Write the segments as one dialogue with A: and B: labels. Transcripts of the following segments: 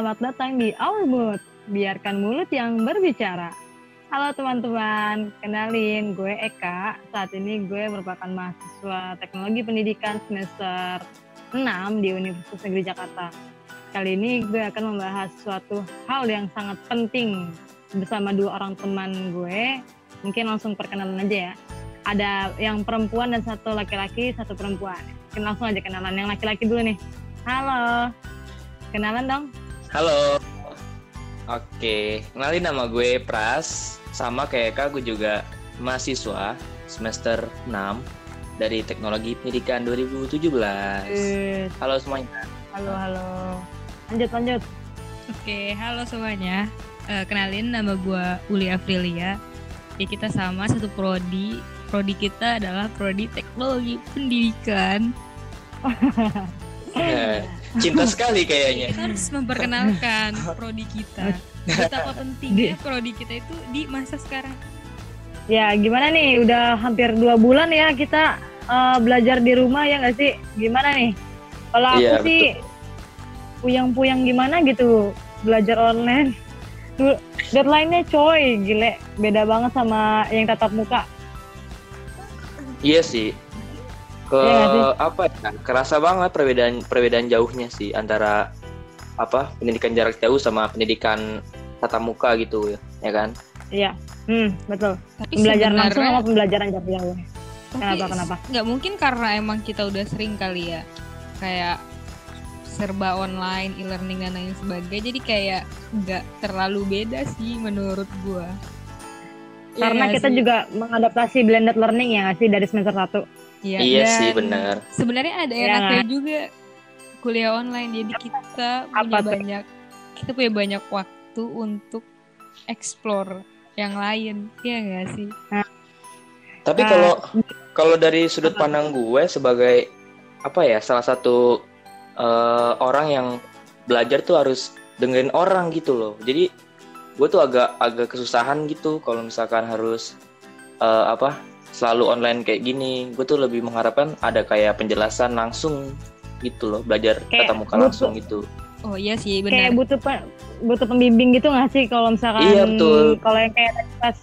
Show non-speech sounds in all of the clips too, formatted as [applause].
A: selamat datang di Our Mood. Biarkan mulut yang berbicara. Halo teman-teman, kenalin gue Eka. Saat ini gue merupakan mahasiswa teknologi pendidikan semester 6 di Universitas Negeri Jakarta. Kali ini gue akan membahas suatu hal yang sangat penting bersama dua orang teman gue. Mungkin langsung perkenalan aja ya. Ada yang perempuan dan satu laki-laki, satu perempuan. Langsung aja kenalan. Yang laki-laki dulu nih. Halo. Kenalan dong.
B: Halo. Oke, kenalin nama gue Pras. Sama kayak Kak, gue juga mahasiswa semester 6 dari Teknologi Pendidikan 2017.
A: Eh,
B: Halo semuanya.
A: halo, halo. Lanjut, lanjut.
C: Oke, halo semuanya. Eh, kenalin nama gue Uli Afrilia. Ya kita sama satu prodi. Prodi kita adalah prodi Teknologi Pendidikan.
B: Eh, [laughs] Cinta sekali kayaknya.
C: Kita harus memperkenalkan [laughs] prodi kita. Betapa pentingnya prodi kita itu di masa sekarang.
A: Ya, gimana nih? Udah hampir dua bulan ya kita eh, belajar di rumah ya nggak sih? Gimana nih? Kalau aku
B: Iya,
A: sih puyang-puyang gimana gitu belajar online. Deadline-nya coy, gile. Beda banget sama yang tatap muka.
B: Iya sih. Ke
A: sih?
B: apa ya? Kerasa banget perbedaan perbedaan jauhnya sih antara apa pendidikan jarak jauh sama pendidikan tatap muka gitu ya, ya kan?
A: Iya, hmm, betul.
C: Tapi
A: Pembelajaran langsung sama pembelajaran jarak jauh.
C: tapi
A: Kenapa, kenapa?
C: nggak mungkin karena emang kita udah sering kali ya kayak serba online, e-learning dan lain sebagainya. Jadi kayak nggak terlalu beda sih menurut gua. Iya
A: Karena
C: nggak
A: kita
C: sih?
A: juga mengadaptasi blended learning ya sih dari semester 1.
C: Iya,
B: iya
C: dan
B: sih benar.
C: Sebenarnya ada
A: Iya
C: enaknya juga kuliah online. Jadi kita
A: Apa
C: punya
A: tuh?
C: banyak kita punya banyak waktu untuk explore yang lain. Iya nggak sih?
B: Tapi
A: Nah,
B: kalau kalau dari sudut pandang gue sebagai apa ya salah satu eh, orang yang belajar tuh harus dengerin orang gitu loh. Jadi gue tuh agak agak kesusahan gitu kalau misalkan harus eh, apa selalu online kayak gini. Gue tuh lebih mengharapkan ada kayak penjelasan langsung gitu loh, belajar
A: Kayak
B: tatap muka
A: butuh-
B: langsung gitu.
C: Oh iya sih
A: Kayak
C: benar.
A: butuh pe- butuh pembimbing gitu nggak sih kalau misalkan
B: Iya,
A: kalau yang kayak tadi pas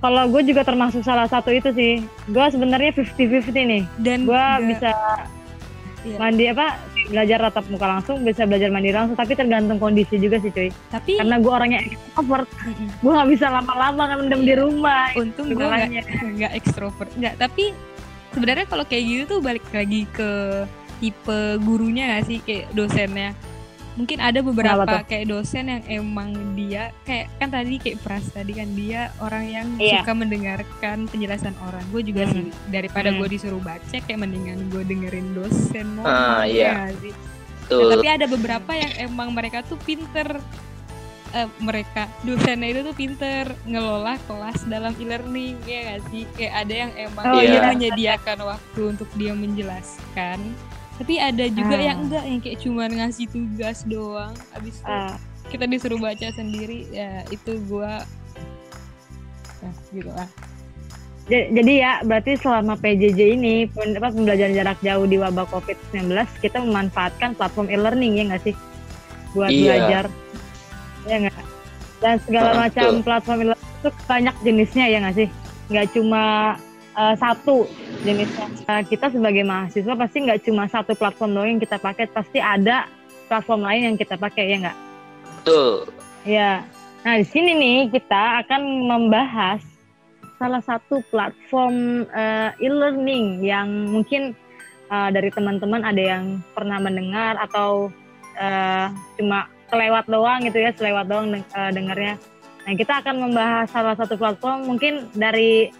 A: kalau gue juga termasuk salah satu itu sih gue sebenarnya 50-50 nih
C: Dan
A: gue bisa
C: Iya.
A: mandi apa belajar tatap muka langsung bisa belajar mandi langsung tapi tergantung kondisi juga sih cuy.
C: Tapi
A: karena gue orangnya extrovert. Gue nggak bisa lama-lama kan mendem di rumah.
C: Untung gue nggak
A: Masalahnya. [laughs]
C: nggak ekstrovert nggak tapi sebenarnya kalau kayak gitu tuh balik lagi ke tipe gurunya nggak sih? Kayak dosennya mungkin ada
A: Kenapa
C: beberapa
A: tuh?
C: kayak dosen yang emang dia kayak kan tadi kayak pras tadi kan dia orang yang
A: Iya.
C: suka mendengarkan penjelasan orang gue juga
A: Hmm.
C: sih daripada
A: Hmm.
C: gue disuruh baca kayak mendingan gue dengerin dosen
B: Ah,
C: ya
B: iya.
C: nggak sih? Nah,
B: Betul.
C: tapi ada beberapa yang emang mereka tuh pinter eh, mereka dosennya itu tuh pinter ngelola kelas dalam e-learning ya gak sih kayak ada yang emang
A: Oh,
C: dia
B: iya.
C: menyediakan waktu untuk dia menjelaskan tapi ada juga
A: Ah.
C: yang enggak yang kayak cuma ngasih tugas doang. Abis itu
A: Ah,
C: kita disuruh baca sendiri ya itu gua ya gitu lah.
A: Jadi ya berarti selama PJJ ini pembelajaran jarak jauh di wabah COVID-19 kita memanfaatkan platform e-learning ya nggak sih? Buat
B: Iya.
A: belajar. Ya nggak? Dan segala
B: Ah,
A: macam
B: betul.
A: platform e-learning itu banyak jenisnya ya nggak sih? Nggak cuma uh, satu jenisnya Uh, kita sebagai mahasiswa pasti nggak cuma satu platform doang yang kita pakai pasti ada platform lain yang kita pakai ya nggak
B: Betul.
A: Ya, nah di sini nih kita akan membahas salah satu platform eh, e-learning yang mungkin eh, dari teman-teman ada yang pernah mendengar atau eh, cuma kelewat doang gitu ya, selewat doang deng- dengarnya. Nah kita akan membahas salah satu platform mungkin dari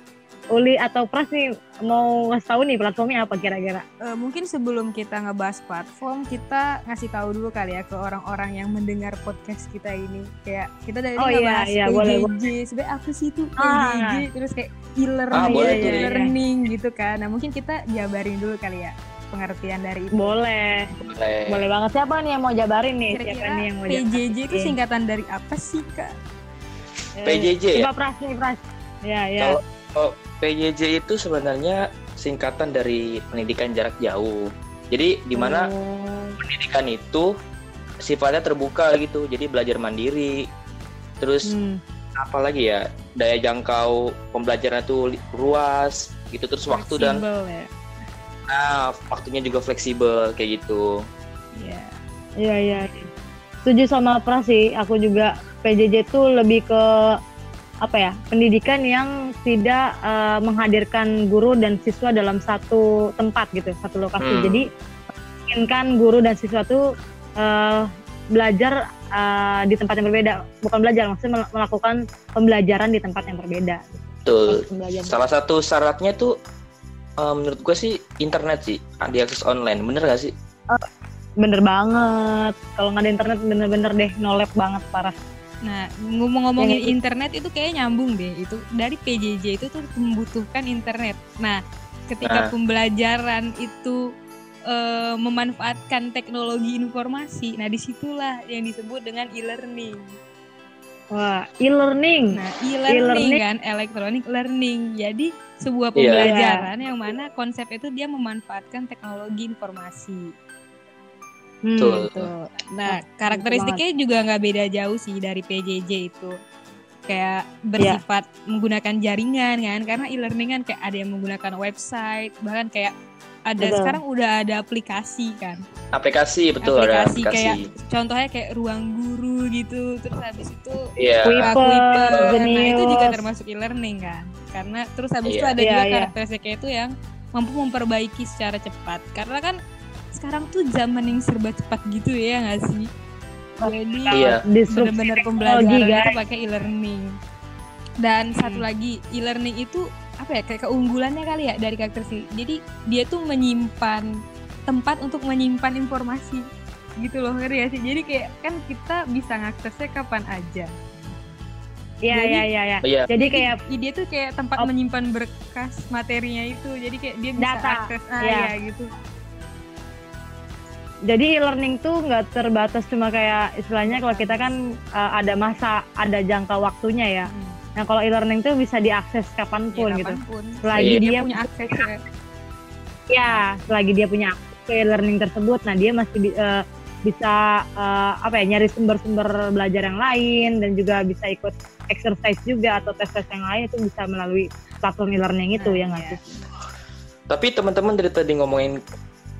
A: Uli atau Pras nih mau ngasih tahu nih platformnya apa kira-kira?
C: Eh, mungkin sebelum kita ngebahas platform, kita ngasih tahu dulu kali ya ke orang-orang yang mendengar podcast kita ini. Kayak kita dari
A: Oh, iya,
C: ngebahas
A: iya, boleh,
C: PJJ, sebenarnya apa sih itu
A: Ah.
C: PJJ, terus kayak e-learning,
B: Ah, boleh tuh.
C: learning gitu kan. Nah mungkin kita jabarin dulu kali ya pengertian dari itu.
A: Boleh,
B: Boleh.
A: boleh banget. Siapa nih yang mau jabarin nih? Siapa
C: Kira-kira
A: nih yang mau jabarin?
C: PJJ itu
A: Iya.
C: singkatan dari apa sih kak?
A: Eh,
B: PJJ ya?
A: Coba Pras nih Pras. Ya ya.
B: Kalau kalau PJJ itu sebenarnya singkatan dari pendidikan jarak jauh. Jadi di mana
A: Oh,
B: pendidikan itu sifatnya terbuka gitu jadi belajar mandiri terus
A: Hmm.
B: apalagi ya daya jangkau pembelajaran li- luas gitu terus waktu dan
C: Fleksibel ya.
B: nah, waktunya juga fleksibel kayak gitu
C: Iya.
A: Iya iya. iya. Setuju sama Pras sih. Aku juga PJJ tuh lebih ke apa ya pendidikan yang tidak eh, menghadirkan guru dan siswa dalam satu tempat gitu satu lokasi.
B: Hmm.
A: Jadi inginkan guru dan siswa tuh eh, belajar eh, di tempat yang berbeda. Bukan belajar, maksudnya mel- melakukan pembelajaran di tempat yang berbeda.
B: betul salah satu syaratnya tuh eh, menurut gue sih internet sih diakses online bener gak sih
A: Bener banget. Kalau nggak ada internet bener-bener deh nolep banget parah.
C: Nah, ngomong-ngomongin internet itu kayak nyambung deh. Itu dari PJJ itu tuh membutuhkan internet. Nah, ketika
B: Nah.
C: pembelajaran itu eh, memanfaatkan teknologi informasi, nah di situlah yang disebut dengan e-learning.
A: Wah, e-learning.
C: Nah, e-learning
A: E-learning.
C: kan electronic learning. Jadi sebuah
B: Iya.
C: pembelajaran yang mana konsep itu dia memanfaatkan teknologi informasi.
A: Hmm,
B: Betul.
C: Gitu. Nah,
A: betul
C: karakteristiknya juga nggak beda jauh sih dari PJJ itu. Kayak
A: Iya.
C: bersifat menggunakan jaringan kan, karena e-learning kan kayak ada yang menggunakan website, bahkan kayak ada
A: Betul.
C: sekarang udah ada aplikasi kan.
B: aplikasi betul ada
C: aplikasi
B: aplikasi
C: kayak contohnya kayak ruang guru gitu, terus habis itu
B: iya
C: uh,
A: Kuiper,
C: Kuiper. Nah, itu juga termasuk e-learning kan. Karena terus habis itu
B: Iya.
C: ada
A: Iya,
C: juga
A: iya.
C: karakteristiknya itu yang mampu memperbaiki secara cepat. Karena kan sekarang tuh zaman yang serba cepat gitu ya nggak sih? Jadi
B: Iya.
A: Teknologi,
C: pembelajaran itu pakai e-learning. Dan satu
A: Hmm.
C: lagi e-learning itu apa ya kayak keunggulannya kali ya dari karakteristik. Jadi dia tuh menyimpan tempat untuk menyimpan informasi gitu loh ngerti ya sih. Jadi kayak kan kita bisa ngaksesnya kapan aja.
A: Iya iya iya. iya.
B: iya
A: Jadi kayak
C: dia tuh kayak tempat
A: Op-
C: menyimpan berkas materinya itu. Jadi kayak dia bisa
A: Data,
C: akses ah
A: iya.
C: ya gitu.
A: Jadi e-learning tuh nggak terbatas cuma kayak istilahnya kalau kita kan uh, ada masa ada jangka waktunya ya.
C: Hmm.
A: Nah kalau e-learning tuh bisa diakses kapan pun
C: Ya,
A: gitu.
C: kapan pun.
A: Selagi
B: Iya.
C: dia,
A: dia
C: punya akses ya.
A: ya selagi dia punya akses ke e-learning tersebut, nah dia masih uh, bisa uh, apa ya nyari sumber-sumber belajar yang lain dan juga bisa ikut exercise juga atau tes-tes yang lain itu bisa melalui platform e-learning itu
C: Nah,
A: ya nggak
C: iya.
A: sih?
B: tapi teman-teman dari tadi ngomongin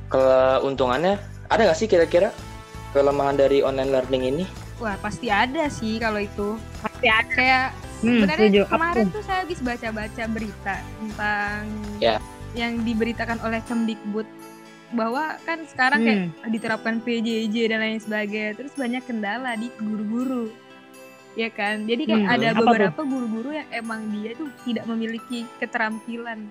B: keuntungannya ada nggak sih kira-kira kelemahan dari online learning ini
C: Wah, pasti ada sih kalau itu.
A: Pasti ada.
C: Kayak
A: Hmm,
C: sebenarnya
A: setuju.
C: Kemarin
A: tuh?
C: saya habis baca-baca berita tentang
B: Ya.
C: yang diberitakan oleh Kemdikbud bahwa kan sekarang kayak
A: Hmm.
C: diterapkan PJJ dan lain sebagainya terus banyak kendala di guru-guru ya kan jadi kayak
A: Hmm,
C: ada beberapa guru-guru yang emang dia tuh tidak memiliki keterampilan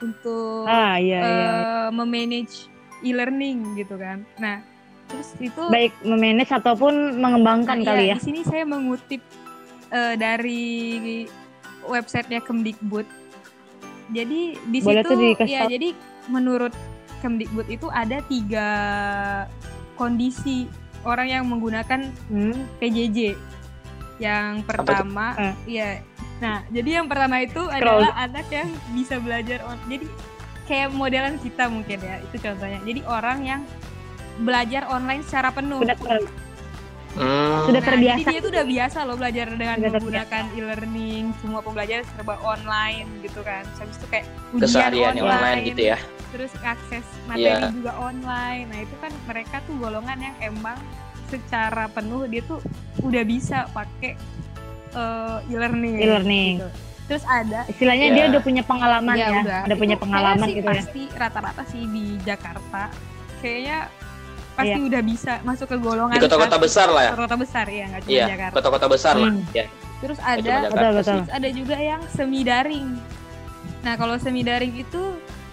C: untuk
A: Ah iya iya.
C: eh, memanage e-learning gitu kan nah terus itu
A: Baik memanage ataupun mengembangkan
C: Nah,
A: kali
C: iya,
A: ya.
C: Di sini saya mengutip eh, dari websitenya Kemdikbud. Jadi di
A: Boleh
C: situ ya jadi menurut Kemdikbud itu ada tiga kondisi orang yang menggunakan
A: Hmm.
C: PJJ. Yang pertama, ya. Nah, jadi yang pertama itu adalah anak yang bisa belajar on. Jadi kayak modelan kita mungkin ya, itu contohnya. Jadi orang yang belajar online secara penuh.
A: Sudah ter-
B: Hmm,
A: Sudah
C: Nah,
A: terbiasa.
C: Jadi dia tuh udah biasa loh belajar dengan
A: Sudah
C: menggunakan e-learning, semua pembelajaran serba online gitu kan. Habis itu kayak ujian online,
B: online gitu ya
C: terus akses materi
B: Iya.
C: juga online. Nah itu kan mereka tuh golongan yang emang secara penuh dia tuh udah bisa pakai eh, e-learning.
A: E-learning.
C: gitu. Terus ada
A: Istilahnya
B: Ya.
A: dia udah punya pengalaman
C: ya
A: ya,
C: udah.
A: udah punya pengalaman
C: sih
A: gitu ya.
C: Pasti rata-rata sih di Jakarta kayaknya pasti
A: Iya.
C: udah bisa masuk ke golongan
B: di kota-kota besar lah ya
C: Kota-kota besar ya nggak cuma
B: iya
C: Jakarta.
B: kota-kota besar lah
A: Hmm.
B: ya
C: Terus ada
B: Jakarta
A: Betul,
C: terus ada juga yang semi daring. Nah kalau semi daring itu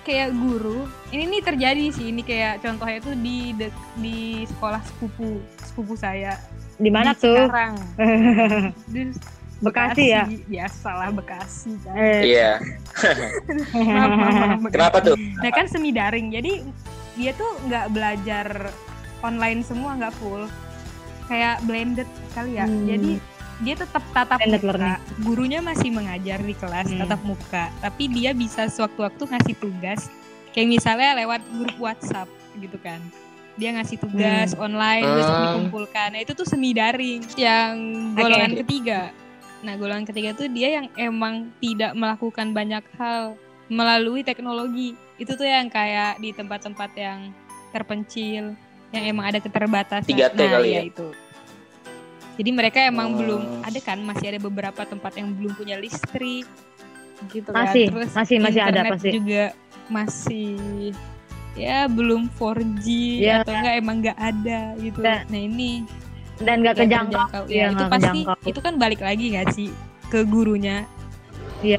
C: kayak guru, ini nih terjadi sih ini kayak contohnya itu di dek- di sekolah sepupu sepupu saya
A: Di mana tuh?
C: Cikarang. [laughs] Di
A: Bekasi ya?
C: biasalah Bekasi kan.
A: Eh,
B: iya [laughs]
C: Maaf, maaf, maaf, Bekasi.
B: kenapa tuh
C: Nah kan semi daring, jadi dia tuh nggak belajar online semua nggak full, kayak blended kali ya.
A: Hmm.
C: Jadi dia tetap tatap
A: Blended
C: muka,
A: learning.
C: gurunya masih mengajar di kelas
A: Hmm.
C: tatap muka, tapi dia bisa sewaktu-waktu ngasih tugas, kayak misalnya lewat grup WhatsApp gitu kan. dia ngasih tugas online terus
B: Hmm.
C: dikumpulkan. Nah itu tuh semi daring yang golongan
B: Oke.
C: ketiga. Nah golongan ketiga tuh dia yang emang tidak melakukan banyak hal melalui teknologi. Itu tuh yang kayak di tempat-tempat yang terpencil, yang emang ada keterbatasan.
B: 3T
C: nah,
B: kali
C: iya
B: ya?
C: itu. Jadi mereka emang
B: Oh.
C: belum ada kan masih ada beberapa tempat yang belum punya listrik gitu kan.
A: Masih,
C: Terus
A: masih, masih ada
C: internet
A: pasti.
C: juga masih ya belum 4G
A: Ya.
C: atau enggak emang nggak ada gitu.
A: Ya.
C: Nah ini
A: Dan nggak
C: nggak
A: kejangkau.
C: Ya,
A: Iya,
C: itu pasti
A: kejangkau.
C: itu kan balik lagi nggak sih ke gurunya.
A: Iya.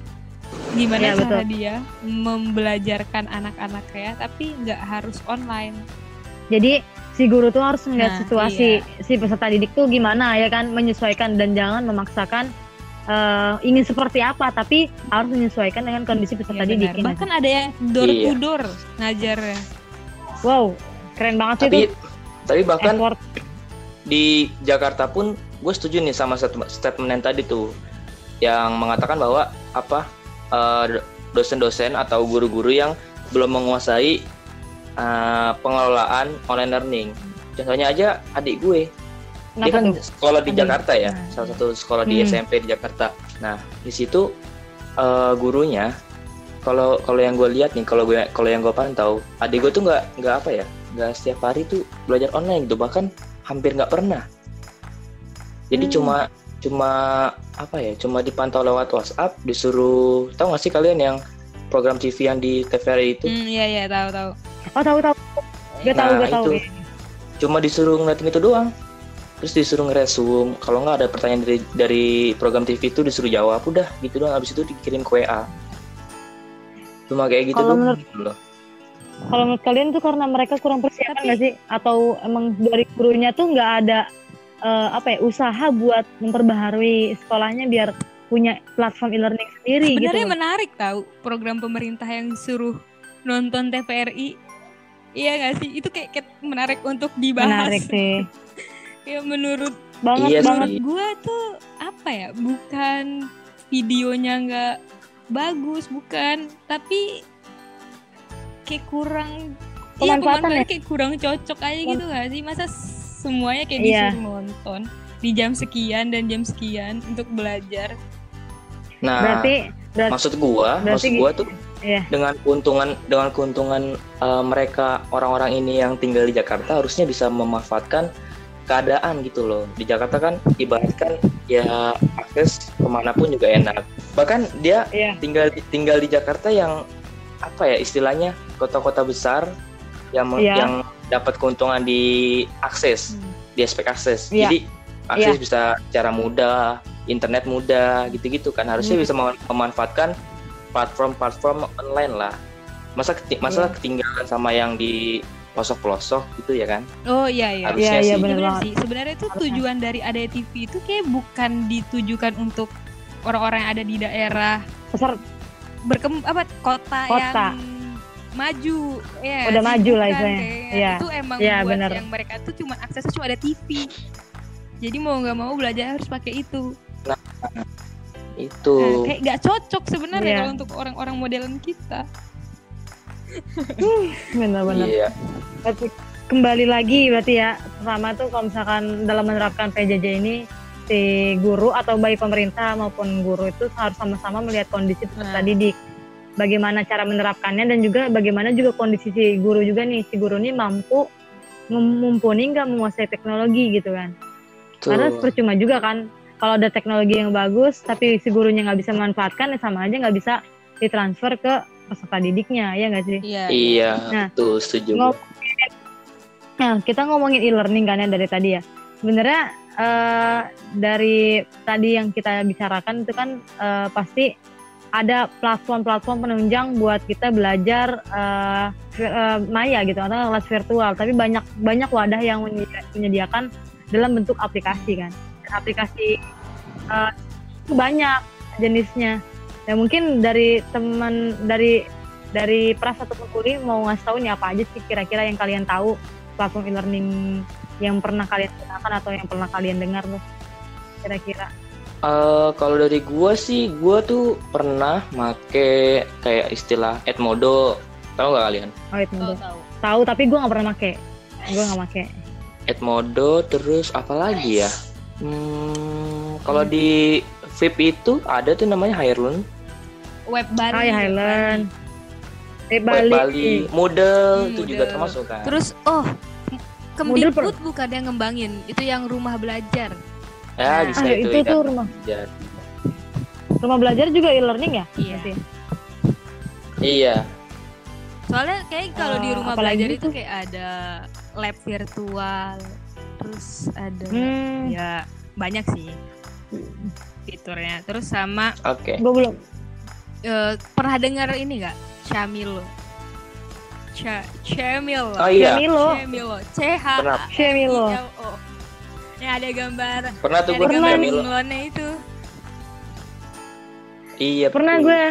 C: Gimana
A: Iya,
C: cara
A: betul.
C: dia membelajarkan anak-anaknya tapi nggak harus online.
A: Jadi si guru tuh harus ngeliat
C: Nah,
A: situasi si peserta didik tuh gimana ya kan menyesuaikan dan jangan memaksakan eh, ingin seperti apa tapi harus menyesuaikan dengan kondisi peserta
C: Iya,
A: didik.
C: benar.
A: ya nggak
C: Bahkan ada yang door
B: Iya.
C: to door ngajarnya.
A: sih? Wow, keren banget sih
B: Tapi
A: itu.
B: tapi bahkan
A: Effort.
B: Di Jakarta pun gue setuju nih sama stat- statement yang tadi tuh yang mengatakan bahwa apa eh, dosen-dosen atau guru-guru yang belum menguasai eh, pengelolaan online learning. Contohnya aja adik gue, dia
A: Kenapa
B: kan
A: tuh?
B: sekolah di
A: Adik.
B: Jakarta ya,
C: Nah.
B: salah satu sekolah di
A: Hmm.
B: SMP di Jakarta. Nah di situ eh, gurunya kalau kalau yang gue lihat nih, kalau gue kalau yang gue pantau, adik gue tuh nggak nggak apa ya, nggak setiap hari tuh belajar online gitu, bahkan hampir nggak pernah. Jadi
A: Hmm.
B: cuma cuma apa ya, cuma dipantau lewat WhatsApp, disuruh tahu nggak sih kalian yang program TV yang di TVRI itu?
C: Hmm, iya iya tahu tahu.
A: Oh tahu tahu. Gak tahu
B: Nah,
A: gak tahu.
B: itu. Cuma disuruh ngeliatin itu doang. Terus disuruh ngeresum, kalau nggak ada pertanyaan dari dari program TV itu disuruh jawab, udah gitu doang. Habis itu dikirim ke WA. Cuma kayak gitu
A: Kalau
B: doang
A: menurut-
B: gitu loh.
A: Kalau menurut kalian tuh karena mereka kurang persiapan nggak sih? Atau emang dari gurunya tuh nggak ada eh, apa ya usaha buat memperbaharui sekolahnya biar punya platform e-learning sendiri gitu.
C: Sebenarnya
A: loh.
C: menarik tahu program pemerintah yang suruh nonton TVRI. Iya gak sih? Itu kayak, kayak menarik untuk dibahas.
A: Menarik sih. [laughs]
C: Ya menurut
A: Banget
B: Iya
A: banget.
C: gua tuh apa ya? Bukan videonya nggak bagus, bukan. Tapi kayak kurang Iya
A: Pemanfaatan ya?
C: kayak kurang cocok aja gitu gak sih? Masa semuanya kayak
A: Iya.
C: disuruh nonton di jam sekian dan jam sekian untuk belajar.
B: Nah,
A: Berarti berarti
B: maksud gua,
A: berarti
B: maksud gua tuh
A: Iya.
B: dengan keuntungan dengan keuntungan eh, mereka orang-orang ini yang tinggal di Jakarta harusnya bisa memanfaatkan keadaan gitu loh. Di Jakarta kan ibaratkan ya akses ke mana pun juga enak. Bahkan dia
A: Iya.
B: tinggal tinggal di Jakarta yang apa ya istilahnya kota-kota besar yang
A: Iya.
B: yang dapat keuntungan di akses
C: Hmm.
B: di aspek akses
A: Iya.
B: jadi akses bisa secara mudah internet mudah gitu-gitu kan harusnya
A: Hmm.
B: bisa mem- memanfaatkan platform-platform online lah masa keti- masa
A: Iya.
B: ketinggalan sama yang di pelosok-pelosok gitu ya kan
C: Oh iya iya.
B: Harusnya
A: Iya iya
B: sih.
A: benar
C: Bener
A: banget.
C: sih. Sebenarnya itu tujuan dari ada TV itu kayak bukan ditujukan untuk orang-orang yang ada di daerah
A: Besar
C: berkem apa kota,
A: Kota.
C: yang maju ya
A: Udah maju lah istilahnya.
C: kayaknya.
A: Iya.
C: itu emang
A: Iya,
C: buat
A: bener.
C: yang mereka tuh cuma aksesnya cuma ada TV jadi mau nggak mau belajar harus pakai itu
B: itu
C: Nah, kayak nggak cocok sebenarnya
A: Iya.
C: kalau untuk orang-orang modelan kita
A: benar-benar.
B: iya
A: Berarti kembali lagi berarti ya pertama tuh kalau misalkan dalam menerapkan PJJ ini si guru atau baik pemerintah maupun guru itu harus sama-sama melihat kondisi peserta
C: Nah.
A: didik. Bagaimana cara menerapkannya dan juga bagaimana juga kondisi si guru juga nih. Si guru ini mampu mumpuni nggak menguasai teknologi gitu kan.
B: Tuh
A: karena percuma juga kan kalau ada teknologi yang bagus tapi si gurunya nggak bisa memanfaatkan ya sama aja nggak bisa ditransfer ke peserta didiknya ya nggak sih?
C: Iya.
B: Iya
A: Nah,
B: tuh setuju.
A: Nah, kita ngomongin e-learning kan ya dari tadi ya. Sebenarnya eh, dari tadi yang kita bicarakan itu kan eh, pasti ada platform-platform penunjang buat kita belajar vir- eh, maya gitu atau kelas virtual. Tapi banyak banyak wadah yang menyedi- menyediakan dalam bentuk aplikasi kan. Aplikasi eh, itu banyak jenisnya. Dan mungkin dari teman dari dari Pras ataupun Kuri mau ngasih tahu nih apa aja sih kira-kira yang kalian tahu platform e-learning yang pernah kalian gunakan atau yang pernah kalian dengar tuh kira-kira?
B: Eh, kalau dari gua sih gua tuh pernah make kayak istilah Edmodo. Tahu nggak kalian?
A: Oh itu
C: tahu
A: tapi gue nggak pernah make. Gue nggak pakai
B: Edmodo terus apa lagi ya? Hmm, kalau di VIP itu ada tuh namanya Hairun,
C: Web Bali.
A: Hai Highland
B: Web
A: Bali,
C: Hmm,
B: itu juga termasuk kan.
C: Terus oh
A: Model
C: Kemdikbud bukan yang ngembangin, itu yang rumah belajar.
B: ya bisa
A: ah
B: itu,
A: itu
B: ya.
A: tuh rumah
B: Ya.
A: rumah belajar juga e-learning ya
C: Iya.
A: Berarti?
B: Iya.
C: Soalnya kayak kalau di
A: Eh,
C: rumah belajar itu
A: tuh?
C: kayak ada lab virtual, terus ada
A: hmm
C: ya banyak sih fiturnya. Terus sama
B: Oke.
A: gue belum
C: eh, pernah dengar ini nggak Camilo? Ca Camilo.
B: Oh iya,
A: Camilo
C: Camilo. C H
B: Pernah.
C: A
A: Camilo
C: I L O. Yang ada gambar
B: pernah tuh
C: ada
B: gue
C: gambar
B: Camilo.
C: bunglonnya itu.
B: Iya.
A: pernah
B: betul.
A: gue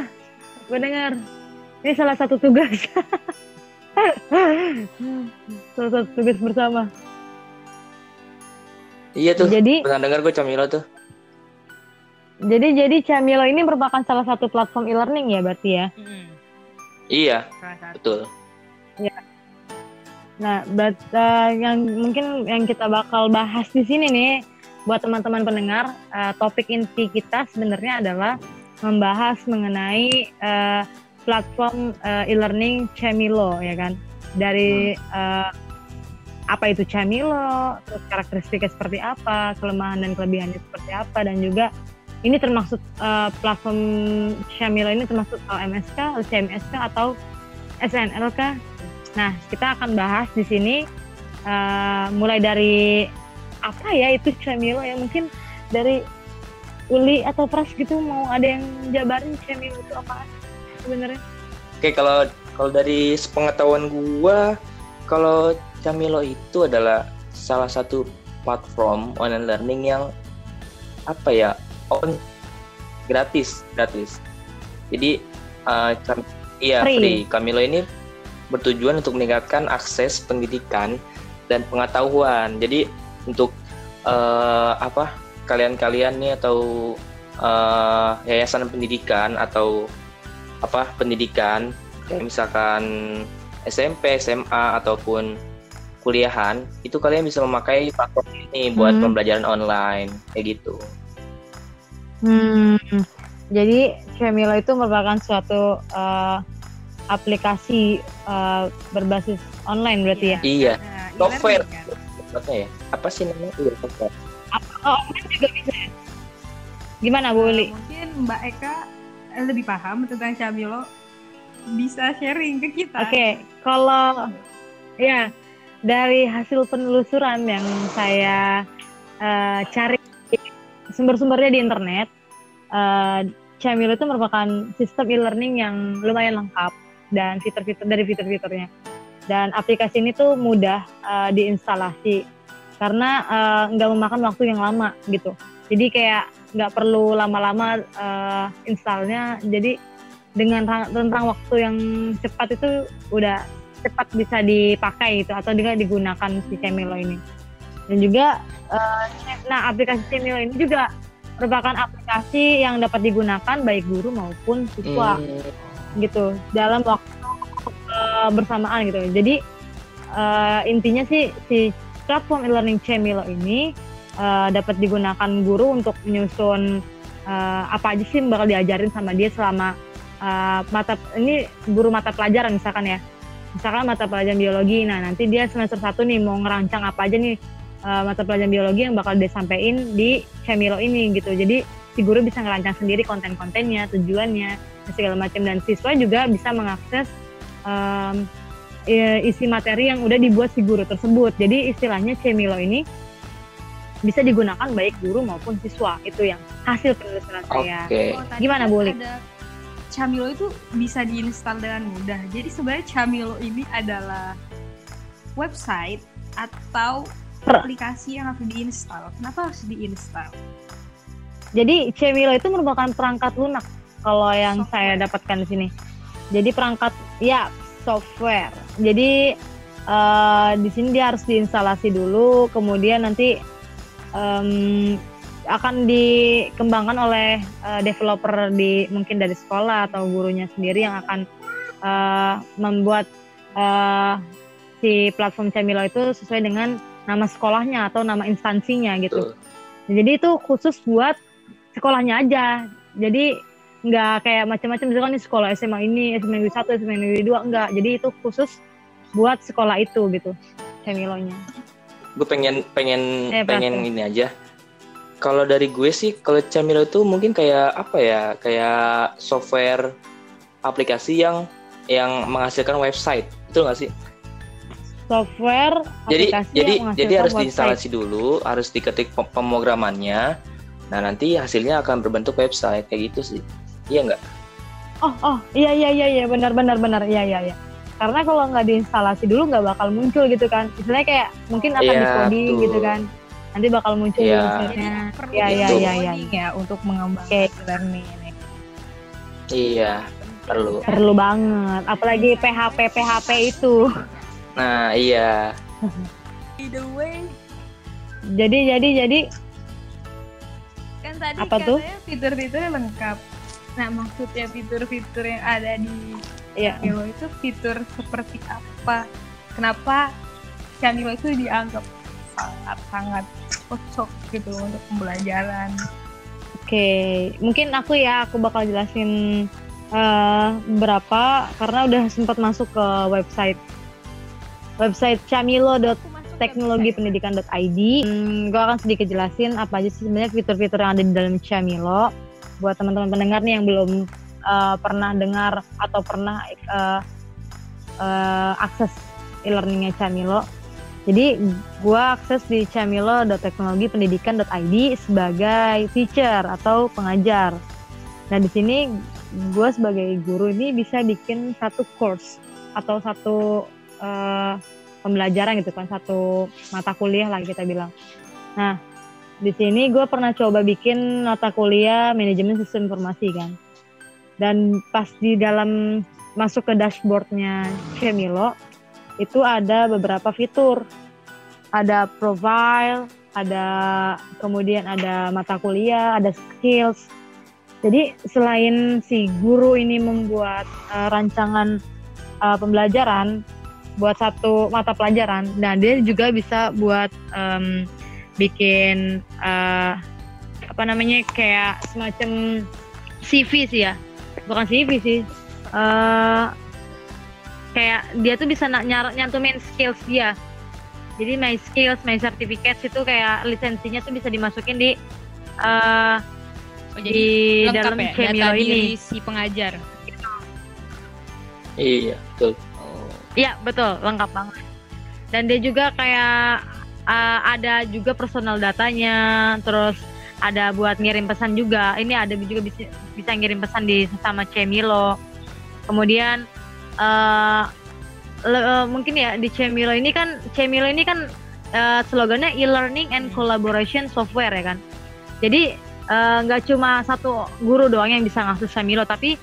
A: gue dengar ini salah satu tugas [laughs] salah satu tugas bersama
B: Iya tuh.
A: jadi
B: Pernah dengar gue Camilo tuh.
A: jadi jadi Camilo ini merupakan salah satu platform e-learning ya berarti ya
C: Mm,
B: Iya, betul.
A: Nah, berat, eh, yang mungkin yang kita bakal bahas di sini nih, buat teman-teman pendengar, eh, topik inti kita sebenarnya adalah membahas mengenai eh, platform eh, e-learning Camilo, ya kan? Dari eh, apa itu Camilo, terus karakteristiknya seperti apa, kelemahan dan kelebihannya seperti apa, dan juga ini termasuk eh, platform Camilo ini termasuk LMSK, LCMSK atau SNLK Nah, kita akan bahas di sini eh, mulai dari apa ya itu Camilo ya mungkin dari Uli atau Pras gitu mau ada yang jabarin Camilo itu apa sebenarnya?
B: Oke, kalau kalau dari sepengetahuan gua, kalau Camilo itu adalah salah satu platform online learning yang apa ya on gratis gratis. Jadi uh, Cam- iya
A: Free.
B: free. Camilo ini bertujuan untuk meningkatkan akses pendidikan dan pengetahuan. Jadi untuk uh, apa kalian-kalian nih atau uh, yayasan pendidikan atau apa pendidikan kayak misalkan SMP, SMA ataupun kuliahan itu kalian bisa memakai platform ini buat
A: Hmm.
B: pembelajaran online kayak gitu.
A: Hmm. Jadi Camilo itu merupakan suatu eh, aplikasi eh, berbasis online berarti ya?
B: Iya,
C: Nah,
B: Software.
C: e-learning kan.
B: Ya. Apa sih namanya? Iya, software.
A: Oh, online juga bisa. ya? Gimana Bu Uli?
C: Mungkin Mbak Eka eh, lebih paham tentang Camilo bisa sharing ke kita.
A: Oke, kalau ya dari hasil penelusuran yang saya eh, cari sumber-sumbernya di internet, eh, Camilo itu merupakan sistem e-learning yang lumayan lengkap dan fitur-fitur dari fitur-fiturnya. Dan aplikasi ini tuh mudah eh, diinstalasi karena eh, nggak memakan waktu yang lama gitu. Jadi kayak nggak perlu lama-lama eh, installnya. Jadi dengan rentang waktu yang cepat itu udah cepat bisa dipakai itu atau juga digunakan si Camilo ini. Dan juga eh, nah aplikasi Camilo ini juga merupakan aplikasi yang dapat digunakan baik guru maupun siswa
B: Hmm,
A: gitu dalam waktu eh, bersamaan gitu. Jadi eh, intinya sih si platform e-learning Camilo ini eh, dapat digunakan guru untuk menyusun eh, apa aja sih yang bakal diajarin sama dia selama eh, mata ini guru mata pelajaran misalkan ya. Misalkan mata pelajaran biologi, nah nanti dia semester satu nih mau ngerancang apa aja nih eh, mata pelajaran biologi yang bakal disampaikan di Camilo ini gitu. Jadi si guru bisa ngerancang sendiri konten-kontennya, tujuannya, dan segala macam dan siswa juga bisa mengakses i- isi materi yang udah dibuat si guru tersebut. Jadi istilahnya Cemilo ini bisa digunakan baik guru maupun siswa. Itu yang hasil penelusuran saya.
B: Oke.
C: Oh,
A: Gimana?
C: Ada Camilo itu bisa diinstal dengan mudah. Jadi sebenarnya Camilo ini adalah website atau aplikasi yang harus diinstal. Kenapa harus diinstal?
A: Jadi Cemilo itu merupakan perangkat lunak kalau yang
C: Software.
A: saya dapatkan di sini. Jadi perangkat ya software. Jadi eh, di sini dia harus diinstalasi dulu, kemudian nanti em, akan dikembangkan oleh eh, developer di mungkin dari sekolah atau gurunya sendiri yang akan eh, membuat eh, si platform Camilo itu sesuai dengan nama sekolahnya atau nama instansinya gitu. Jadi itu khusus buat sekolahnya aja. Jadi nggak kayak macam-macam misalkan nih sekolah SMA ini, SMA negeri 1, SMA negeri 2 enggak. Jadi itu khusus buat sekolah itu gitu. Camilonya.
B: Gue pengen pengen
A: Eh,
B: pengen ini aja. Kalau dari gue sih, kalau Camilo itu mungkin kayak apa ya? Kayak software aplikasi yang yang menghasilkan website, betul nggak sih?
A: Software
B: Jadi
A: aplikasi
B: jadi
A: yang
B: jadi harus
A: website.
B: diinstalasi dulu, harus diketik pem- pemrogramannya. Nah nanti hasilnya akan berbentuk website kayak gitu sih. Iya nggak?
A: Oh, oh, iya iya iya iya benar benar benar iya iya iya. Karena kalau nggak diinstalasi dulu nggak bakal muncul gitu kan. Misalnya kayak mungkin akan
B: Iya,
A: di coding
B: betul.
A: gitu kan. Nanti bakal muncul di
B: Iya.
A: website-nya.
C: perlu
A: Iya, iya,
C: coding
A: iya, iya.
C: ya untuk mengembangkan
A: Oke.
C: e-learning ini.
B: Iya perlu.
A: Perlu banget. Apalagi PHP PHP itu.
B: Nah iya.
C: By the way,
A: Jadi jadi jadi
C: tadi
A: Apa tuh?
C: katanya fitur-fiturnya lengkap. Nah, maksudnya fitur-fitur yang ada di
A: ya
C: Camilo itu fitur seperti apa? Kenapa Camilo itu dianggap sangat-sangat cocok gitu untuk pembelajaran?
A: Oke, mungkin aku ya aku bakal jelasin eh, berapa karena udah sempat masuk ke website website camilo.teknologipendidikan.id. Hmm, gue akan sedikit jelasin apa aja sih sebenarnya fitur-fitur yang ada di dalam Camilo buat teman-teman pendengar nih yang belum eh, pernah dengar atau pernah eh, eh, akses e-learningnya Camilo. Jadi gua akses di camilo.teknologipendidikan.id sebagai teacher atau pengajar. Nah di sini gue sebagai guru ini bisa bikin satu course atau satu eh, pembelajaran gitu kan satu mata kuliah lah kita bilang. Nah di sini gue pernah coba bikin mata kuliah manajemen sistem informasi kan. Dan pas di dalam masuk ke dashboardnya Camilo itu ada beberapa fitur. Ada profile, ada kemudian ada mata kuliah, ada skills. Jadi selain si guru ini membuat eh, rancangan eh, pembelajaran buat satu mata pelajaran, nah dia juga bisa buat em, bikin eh, apa namanya kayak semacam CV sih ya, bukan CV sih. Eh, kayak dia tuh bisa nyar- nyantumin skills dia. Jadi my skills, my certificates itu kayak lisensinya tuh bisa dimasukin di eh,
C: Oh,
A: di dalam
C: ya
A: ini.
C: si pengajar.
B: Iya betul.
A: Iya betul, lengkap banget. Dan dia juga kayak uh, ada juga personal datanya, terus ada buat ngirim pesan juga. Ini ada juga bisa bisa ngirim pesan di sesama Cemilo. Kemudian uh, le- uh, mungkin ya di Cemilo ini kan Cemilo ini kan uh, slogannya e-learning and collaboration software ya kan. Jadi uh, nggak cuma satu guru doang yang bisa ngakses Cemilo, tapi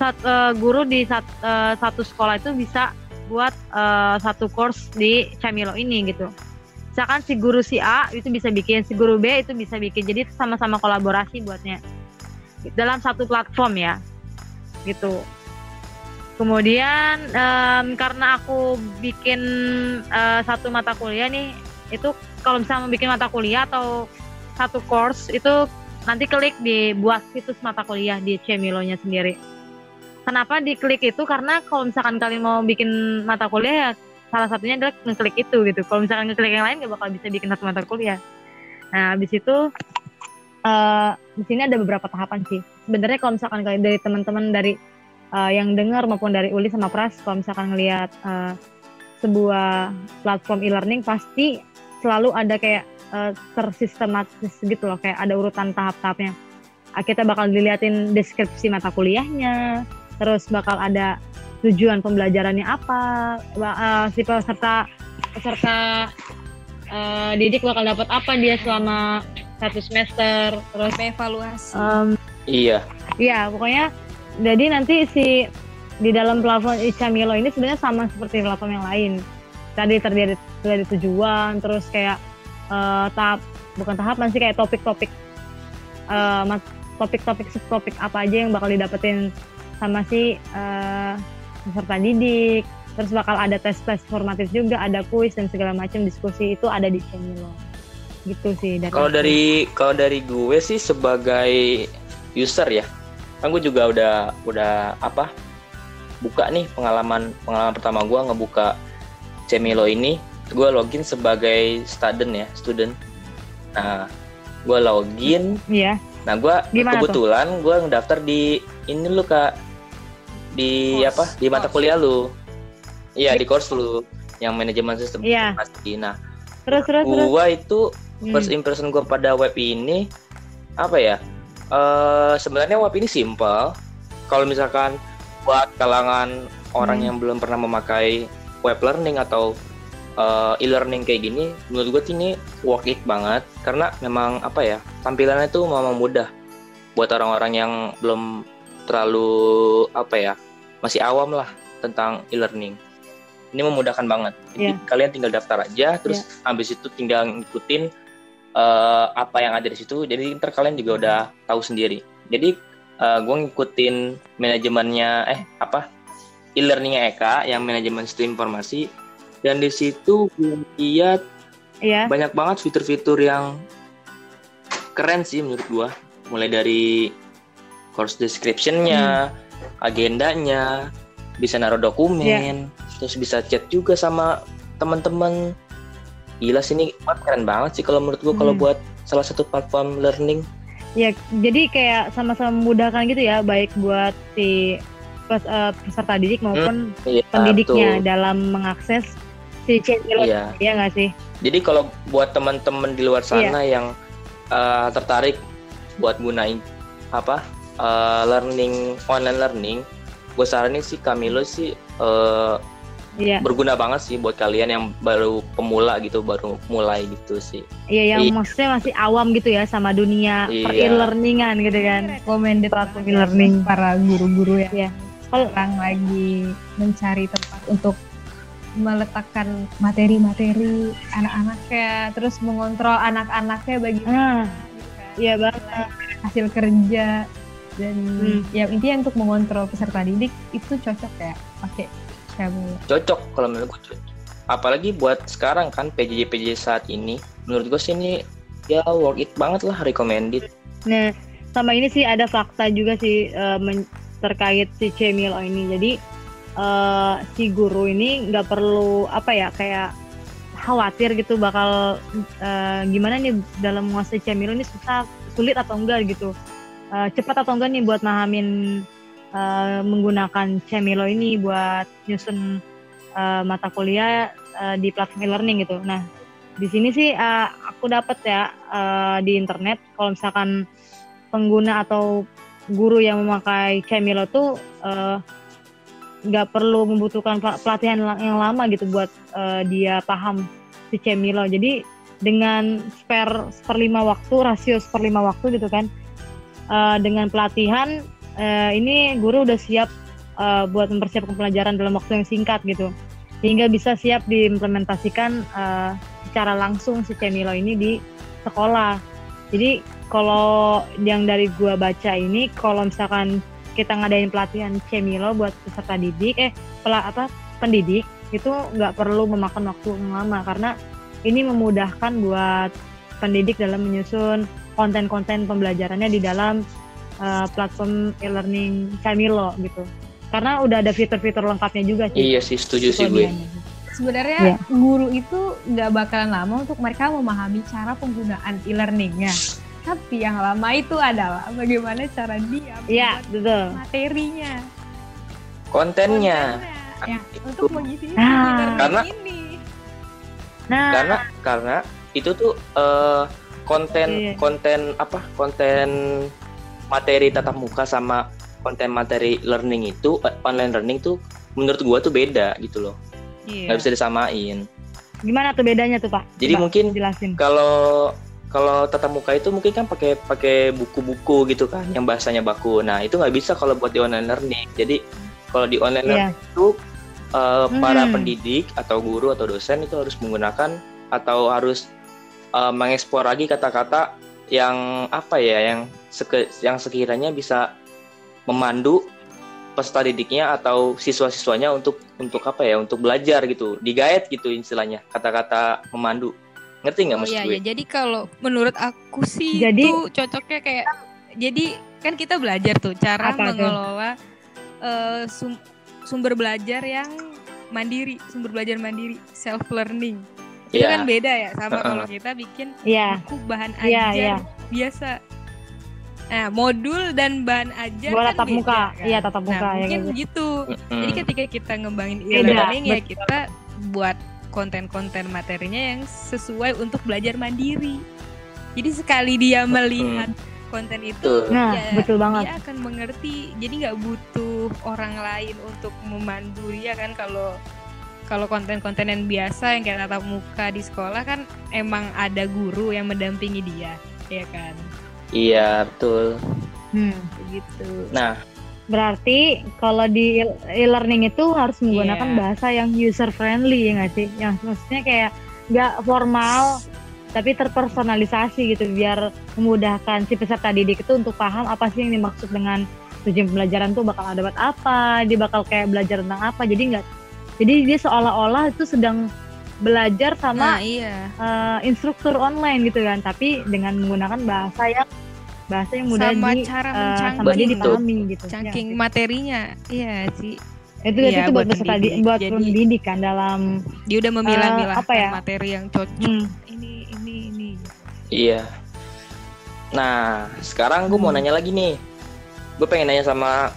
A: sat, uh, guru di sat, uh, satu sekolah itu bisa buat uh, satu course di Camilo ini gitu. Misalkan si guru si A itu bisa bikin, si guru B itu bisa bikin. Jadi sama-sama kolaborasi buatnya dalam satu platform ya, gitu. Kemudian em, karena aku bikin eh, satu mata kuliah nih, itu kalau misalnya mau bikin mata kuliah atau satu course itu nanti klik di buat situs mata kuliah di Cemilonya sendiri. Kenapa diklik itu? Karena kalau misalkan kalian mau bikin mata kuliah ya salah satunya adalah ngeklik itu gitu. Kalau misalkan ngeklik yang lain nggak bakal bisa bikin satu mata kuliah. Nah, habis itu eh di sini ada beberapa tahapan sih. Sebenarnya kalau misalkan kalian dari teman-teman dari eh, yang dengar maupun dari Uli sama Pras, kalau misalkan ngelihat eh, sebuah platform e-learning pasti selalu ada kayak eh, tersistematis gitu loh, kayak ada urutan tahap-tahapnya. Ah, Kita bakal diliatin deskripsi mata kuliahnya, terus bakal ada tujuan pembelajarannya apa, eh, si peserta peserta eh, didik bakal dapat apa dia selama satu semester, terus
C: evaluasi.
A: em,
B: Iya.
A: Iya, pokoknya jadi nanti si di dalam platform Icamilo ini sebenarnya sama seperti platform yang lain. Tadi terdiri dari tujuan, terus kayak eh, tahap bukan tahapan sih kayak topik-topik eh, topik-topik subtopik apa aja yang bakal didapetin sama si eh, peserta didik. terus bakal ada tes-tes formatif juga ada kuis dan segala macam diskusi itu ada di Cemilo gitu sih dari
B: Kalau dari kalau dari gue sih sebagai user ya, kan gue juga udah udah apa buka nih pengalaman pengalaman pertama gue ngebuka Cemilo ini, gue login sebagai student ya, student. Nah, gue login,
A: iya.
B: Nah gue
A: Gimana
B: kebetulan gue ngedaftar di ini lu kak di
C: Course.
B: apa di mata
C: Course.
B: kuliah lu, iya di course lu yang manajemen sistem
A: Iya.
B: informasi. Nah,
A: terus terus terus
B: gue itu
A: Hmm.
B: first impression gue pada web ini apa ya eh sebenarnya web ini simple kalau misalkan buat kalangan orang
A: Hmm.
B: yang belum pernah memakai web learning atau eh, e-learning kayak gini menurut gue ini worth it banget karena memang apa ya tampilannya itu memang mudah buat orang-orang yang belum terlalu apa ya masih awam lah tentang e-learning. Ini memudahkan banget. Jadi
A: Iya.
B: kalian tinggal daftar aja terus habis itu tinggal ngikutin eh, apa yang ada di situ. Jadi ntar kalian juga udah tahu sendiri. Jadi gue ngikutin manajemennya eh apa e-learningnya Eka yang manajemen sistem informasi. Dan di situ gue lihat
A: iya.
B: banyak banget fitur-fitur yang keren sih menurut gua. Mulai dari course description-nya agendanya bisa naruh dokumen terus bisa chat juga sama teman-teman gila sih ini keren banget sih kalau menurut kalau
A: Hmm.
B: buat salah satu platform learning
A: Ya, jadi kayak sama-sama memudahkan gitu ya, baik buat si pes- eh, peserta didik maupun
B: iya
A: pendidiknya
B: betul.
A: dalam mengakses si Cemilo.
B: iya
A: Iya nggak sih?
B: Jadi kalau buat teman-teman di luar sana yang uh, tertarik buat gunain apa uh, learning online learning, gue saranin sih Camilo sih uh,
A: Iya,
B: berguna banget sih buat kalian yang baru pemula gitu, baru mulai gitu sih.
A: iya yang
B: Iya.
A: maksudnya masih awam gitu ya sama dunia
B: Iya.
A: per-e-learningan gitu kan.
C: recommended ya
A: e-learning.
C: buat para guru-guru yang
A: Iya. Kalau
C: sekarang lagi mencari tempat untuk meletakkan materi-materi anak-anaknya, terus mengontrol anak-anaknya
A: ah,
C: gitu kan.
A: iya banget.
C: hasil kerja dan
A: Hmm.
C: yang intinya untuk mengontrol peserta didik itu cocok ya pakai Camilo.
B: Cocok kalau menurut gue cocok. Apalagi buat sekarang kan PJJ PJJ saat ini, menurut gue sih ini ya worth it banget lah, recommended.
A: Nah, sama ini sih ada fakta juga sih men- terkait si Cemilo ini. Jadi eh, si guru ini nggak perlu apa ya kayak khawatir gitu bakal eh, gimana nih dalam menguasai Cemilo ini susah sulit atau enggak gitu. Eh, cepat atau enggak nih buat mahamin eh, menggunakan Cemilo ini buat nyusun eh, mata kuliah eh, di platform e-learning gitu. Nah, di sini sih eh, aku dapat ya eh, di internet kalau misalkan pengguna atau guru yang memakai Cemilo tuh nggak perlu membutuhkan pel- pelatihan la- yang lama gitu buat eh, dia paham si Cemilo. Jadi dengan spare seperlima waktu, rasio seperlima waktu gitu kan, eh, dengan pelatihan eh, ini guru udah siap eh, buat mempersiapkan pelajaran dalam waktu yang singkat gitu, hingga bisa siap diimplementasikan eh, secara langsung si Cemilo ini di sekolah. Jadi kalau yang dari gua baca ini, kalau misalkan kita ngadain pelatihan Cemilo buat peserta didik, eh pela, apa pendidik itu nggak perlu memakan waktu yang lama karena ini memudahkan buat pendidik dalam menyusun konten-konten pembelajarannya di dalam eh, platform e-learning Cemilo gitu. Karena udah ada fitur-fitur lengkapnya juga sih.
B: Iya sih, setuju sih gue.
C: Sebenarnya
A: Iya.
C: guru itu nggak bakalan lama untuk mereka memahami cara penggunaan e-learningnya. Tapi yang lama itu adalah bagaimana cara dia
A: Iya,
C: membuat
A: betul.
C: materinya,
B: Kontennya.
C: kontennya, ya,
B: Itu.
C: untuk mengisi
A: Nah.
C: e-learning
B: Karena-
C: ini.
A: Nah,
B: karena karena itu tuh eh, konten
A: Iya.
B: konten apa konten materi tatap muka sama konten materi learning itu eh, online learning tuh menurut gua tuh beda gitu loh
C: Iya.
B: nggak bisa disamain
A: gimana tuh bedanya tuh Pak?
B: jadi
A: Coba
B: mungkin
A: jelasin.
B: kalau kalau tatap muka itu mungkin kan pakai pakai buku-buku gitu kan yang bahasanya baku nah itu nggak bisa kalau buat di online learning jadi kalau di online
A: Iya.
B: learning itu para
A: Hmm.
B: pendidik atau guru atau dosen itu harus menggunakan atau harus eh, mengekspor lagi kata-kata yang apa ya yang seke- yang sekiranya bisa memandu peserta didiknya atau siswa-siswanya untuk untuk apa ya untuk belajar gitu digayet gitu istilahnya kata-kata memandu ngerti nggak
C: Oh
B: maksud
C: iya,
B: gue?
C: ya. jadi kalau menurut aku sih
A: Jadi-
C: itu cocoknya kayak jadi kan kita belajar tuh cara
A: Apa
C: mengelola eh, sum- sumber belajar yang mandiri, sumber belajar mandiri, self learning. Itu
B: Iya.
C: kan beda ya sama
B: Heeh.
C: kalau kita bikin
A: Iya.
C: buku bahan
A: Iya,
C: ajar
A: iya.
C: biasa. Nah, modul dan bahan ajar
A: Buat
C: kan
A: tatap
C: beda,
A: muka.
C: kan?
A: Iya, tatap muka,
C: Nah,
A: ya,
C: mungkin gitu.
B: Mm-mm.
C: Jadi ketika kita ngembangin e-learning ya kita buat konten-konten materinya yang sesuai untuk belajar mandiri. Jadi sekali dia melihat konten itu,
B: Betul.
A: Nah,
C: ya,
A: betul banget.
C: dia akan mengerti. Jadi nggak butuh orang lain untuk memandu dia kan kalau kalau konten-konten yang biasa yang kayak tatap muka di sekolah kan emang ada guru yang mendampingi dia, ya kan?
B: Iya betul.
A: Hmm.
C: Begitu.
B: Nah
A: Berarti kalau di e-learning itu harus menggunakan
C: Iya.
A: bahasa yang user friendly ya nggak sih? Yang maksudnya kayak nggak formal tapi terpersonalisasi gitu biar memudahkan si peserta didik itu untuk paham apa sih yang dimaksud dengan tujuan pembelajaran tuh bakal ada buat apa, dia bakal kayak belajar tentang apa. Jadi nggak jadi dia seolah-olah itu sedang belajar
C: Nah,
A: sama
C: iya.
A: eh, instruktur online gitu kan, tapi dengan menggunakan bahasa yang bahasa yang mudah
C: Sama
A: di
C: cara
A: eh, sama dia dipahami gitu.
C: cangking
A: Ya,
C: materinya. Iya sih.
A: itu
C: Iya,
A: itu buat
C: buat
A: peserta di, buat
C: Jadi-
A: pendidik kan dalam
C: Dia udah memilah-milah
A: apa ya?
C: materi yang cocok.
A: hmm,
C: Ini ini ini.
B: iya. Nah sekarang gue mau
A: Hmm.
B: nanya lagi nih. Gue pengen nanya sama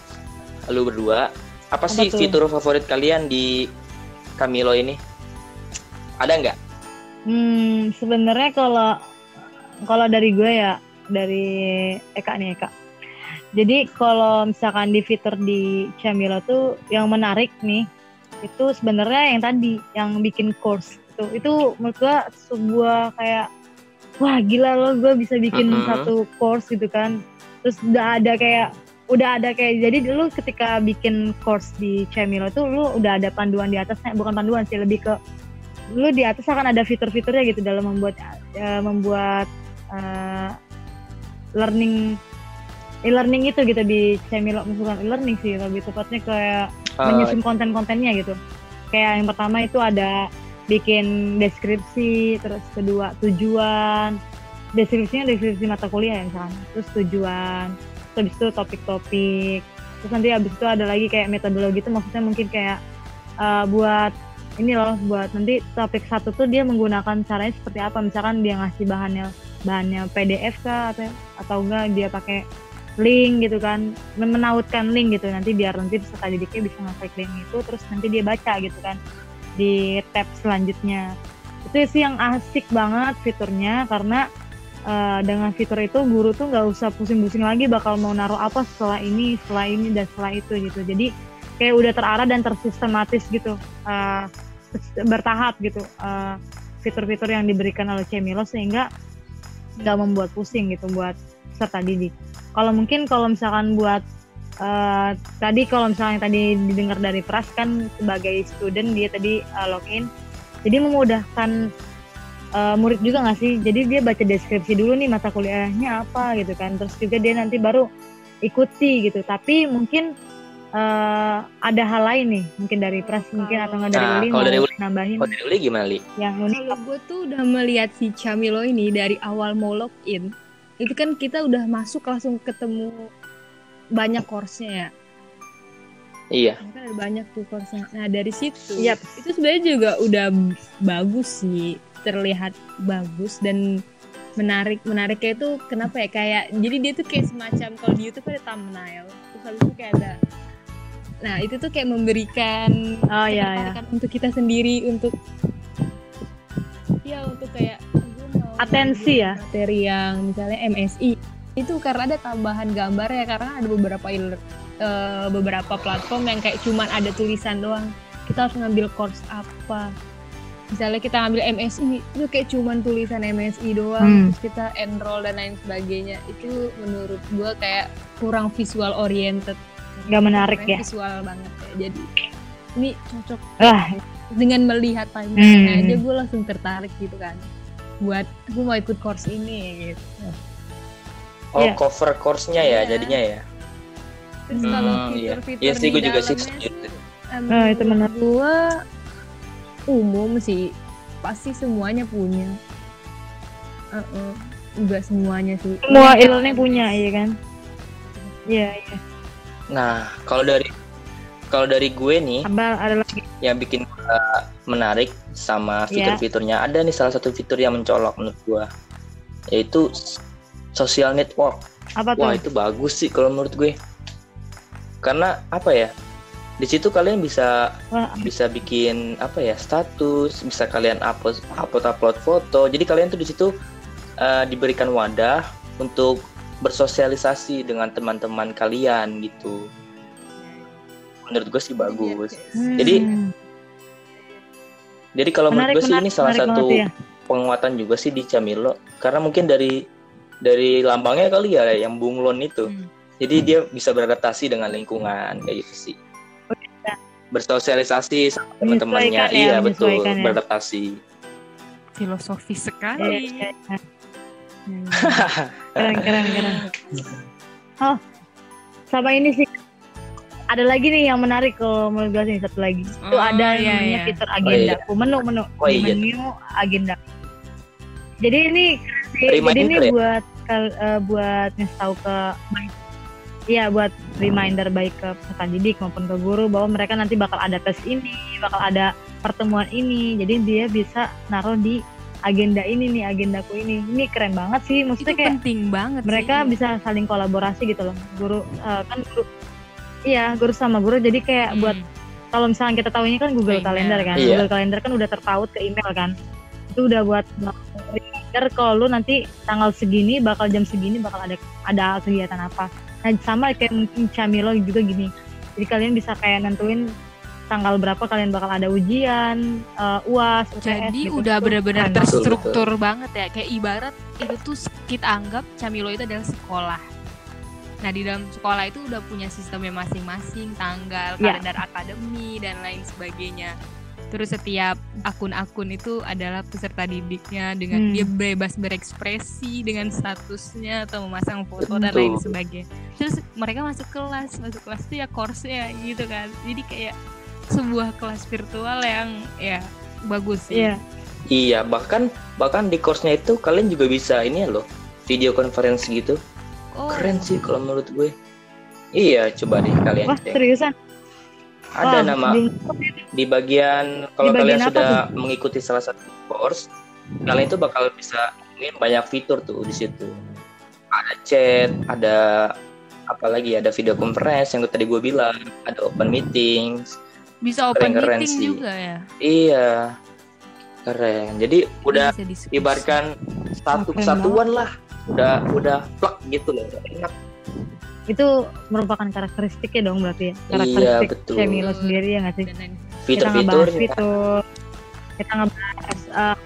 B: lu berdua. Apa, sih
A: tuh?
B: fitur favorit kalian di Camilo ini? Ada nggak?
A: hmm, sebenarnya kalau kalau dari gue ya dari Eka nih Eka. Jadi kalau misalkan di fitur di Camilo tuh yang menarik nih itu sebenarnya yang tadi yang bikin course itu itu menurut gue sebuah kayak wah gila loh gue bisa bikin
B: Mm-mm.
A: satu course gitu kan terus udah ada kayak udah ada kayak jadi dulu ketika bikin course di Camilo tuh lu udah ada panduan di atasnya. Bukan panduan sih lebih ke lu di atas akan ada fitur-fiturnya gitu dalam membuat eh, membuat eh, learning e-learning itu gitu di Camilo bukan e-learning sih lebih tepatnya kayak
B: Eh,
A: menyusun konten-kontennya gitu. Kayak yang pertama itu ada bikin deskripsi, terus kedua tujuan, deskripsinya deskripsi mata kuliah ya misalnya, terus tujuan, habis itu topik-topik, terus nanti habis itu ada lagi kayak metodologi itu maksudnya mungkin kayak eh, buat ini loh buat nanti topik satu tuh dia menggunakan caranya seperti apa. Misalkan dia ngasih bahannya bahannya PDF kah atau atau enggak dia pakai link gitu kan. Menautkan link gitu. Nanti biar nanti peserta didiknya bisa ngeklik link itu terus nanti dia baca gitu kan di tab selanjutnya. Itu sih yang asik banget fiturnya karena eh, dengan fitur itu guru tuh nggak usah pusing-pusing lagi bakal mau naruh apa setelah ini setelah ini dan setelah itu gitu. Jadi kayak udah terarah dan tersistematis gitu eh, bertahap gitu eh, fitur-fitur yang diberikan oleh Cemilo sehingga nggak membuat pusing gitu buat peserta didik. Kalau mungkin kalau misalkan buat eh, tadi kalau misalnya tadi didengar dari Pras kan sebagai student dia tadi eh, login. Jadi memudahkan eh, murid juga nggak sih jadi dia baca deskripsi dulu nih mata kuliahnya apa gitu kan terus juga dia nanti baru ikuti gitu tapi mungkin eh, ada hal lain nih mungkin dari Pras mungkin atau nggak dari
B: Nah,
A: Uli
B: kalau
A: mau
B: dari Uli-
A: nambahin
B: Kalau dari Uli gimana Li?
A: yang unik
C: Kalau gue tuh udah melihat si Camilo ini dari awal mau login, itu kan kita udah masuk langsung ketemu banyak course-nya ya.
B: Iya.
C: Kan ada banyak tuh course-nya. Nah dari situ,
A: Yap.
C: itu sebenarnya juga udah bagus sih, terlihat bagus dan menarik. Menariknya itu kenapa ya? Kayak jadi dia tuh kayak semacam kalau di YouTube ada thumbnail, terus habis itu kayak ada Nah, itu tuh kayak memberikan
A: oh ya ya
C: ketertarikan untuk kita sendiri untuk ya untuk kayak
A: Atensi ya?
C: materi yang misalnya MSI itu karena ada tambahan gambar ya karena ada beberapa il- eh, beberapa platform yang kayak cuman ada tulisan doang kita harus ngambil course apa misalnya kita ngambil MSI itu kayak cuman tulisan MSI doang
A: Hmm.
C: terus kita enroll dan lain sebagainya itu menurut gue kayak kurang visual oriented
A: nggak menarik ya
C: visual banget ya jadi ini cocok
A: ah
C: dengan melihat timeline
A: Hmm.
C: aja gue langsung tertarik gitu kan buat gue mau ikut course ini gitu
B: Oh
A: Iya.
B: cover course-nya ya
C: Iya.
B: jadinya ya.
C: Terus
B: Hmm,
C: kalau
B: iya.
C: fitur-fitur
B: Iya sih,
C: di
B: gua juga sih setuju.
C: sih,
A: Nah, itu
C: menurut
A: benar.
C: Umum sih. Pasti semuanya punya. Uh-uh. Enggak semuanya sih.
A: Semua
C: Punya MS.
A: punya, iya kan? Iya, iya.
B: Nah, kalau dari kalau dari gue nih
A: Abal ada lagi.
B: yang bikin gue menarik sama
A: Iya.
B: fitur-fiturnya ada nih salah satu fitur yang mencolok menurut gue yaitu social network.
A: Apa
B: Wah
A: tuh?
B: itu bagus sih kalau menurut gue. Karena apa ya? Di situ kalian bisa
A: Wah,
B: bisa bikin apa ya status, bisa kalian upload upload upload foto. Jadi kalian tuh di situ eh, diberikan wadah untuk bersosialisasi dengan teman-teman kalian gitu. Menurut gue sih bagus.
A: hmm.
B: Jadi, Jadi kalau menurut gue sih ini salah
A: menarik
B: satu
A: ya.
B: penguatan juga sih di Camilo karena mungkin dari dari lambangnya kali ya yang bunglon itu.
C: Hmm.
B: Jadi dia bisa beradaptasi dengan lingkungan kayak gitu sih.
A: Oh.
B: Bersosialisasi sama teman-temannya.
A: Ya,
B: Iya betul,
A: ya.
B: beradaptasi.
C: Filosofis
A: Iya,
C: sekali.
A: iya, iya. [laughs] keren, keren, keren. Oh, sama ini sih. Ada lagi nih yang menarik kalau menurut gue nih satu lagi. Itu
C: Oh,
A: ada
C: iya,
A: namanya
C: iya.
A: fitur agenda.
B: iya.
A: Menu, menu.
B: Oh, iya.
A: Menu agenda. Jadi ini jadi
B: Reminder
A: ini
B: ya?
A: buat kal- eh, buat ngasih tahu ke Iya buat reminder baik ke peserta didik maupun ke guru bahwa mereka nanti bakal ada tes ini, bakal ada pertemuan ini. Jadi dia bisa naruh di agenda ini nih, agendaku ini. Ini keren banget sih.
C: Itu
A: Maksudnya kayak
C: penting banget
A: mereka
C: sih.
A: bisa saling kolaborasi gitu loh. Guru eh, kan guru Iya, guru sama guru. Jadi kayak
C: Hmm.
A: buat kalau misalnya kita tahu ini kan Google
C: Kalender.
A: Calendar kan.
B: Iya.
A: Google Calendar kan udah terpaut ke email kan. Itu udah buat reminder kalau lu nanti tanggal segini bakal jam segini bakal ada ada kegiatan apa. Nah, sama kayak mungkin Camilo juga gini. Jadi kalian bisa kayak nentuin tanggal berapa kalian bakal ada ujian, eh, UAS, UTS
C: Jadi
A: gitu.
C: udah benar-benar terstruktur banget ya. Kayak ibarat itu tuh kita anggap Camilo itu adalah sekolah. Nah di dalam sekolah itu udah punya sistemnya masing-masing, tanggal,
A: Ya.
C: kalender akademi dan lain sebagainya. Terus setiap akun-akun itu adalah peserta didiknya dengan
A: Hmm.
C: dia bebas berekspresi dengan statusnya atau memasang foto dan lain sebagainya. Terus mereka masuk kelas, masuk kelas itu ya course-nya gitu kan. Jadi kayak sebuah kelas virtual yang ya bagus sih.
A: Iya.
B: Iya, bahkan bahkan di course-nya itu kalian juga bisa ini ya loh, video conference gitu.
C: Oh,
B: Keren sih kalau menurut gue. Iya, coba deh kalian
A: Wah,
B: cek.
A: seriusan?
B: Ada
A: Wah,
B: nama di bagian kalau
A: Di bagian
B: kalian sudah mengikuti salah satu course, kalian itu bakal bisa nemuin banyak fitur tuh di situ. Ada chat, ada apa lagi? Ada video conference yang tadi gue bilang, ada open meetings.
C: bisa open
B: Keren-keren
C: meeting
B: sih.
C: juga ya.
B: Iya, keren. Jadi udah ibaratkan satu
A: Keren
B: kesatuan lah. Udah udah plak gitu loh. Enak.
A: Itu merupakan karakteristiknya dong berarti ya
B: Iya,
A: karakteristik
B: betul.
A: Camilo sendiri ya nggak sih
C: Dan lain-
A: kita ngebahas fitur kita ngebahas uh,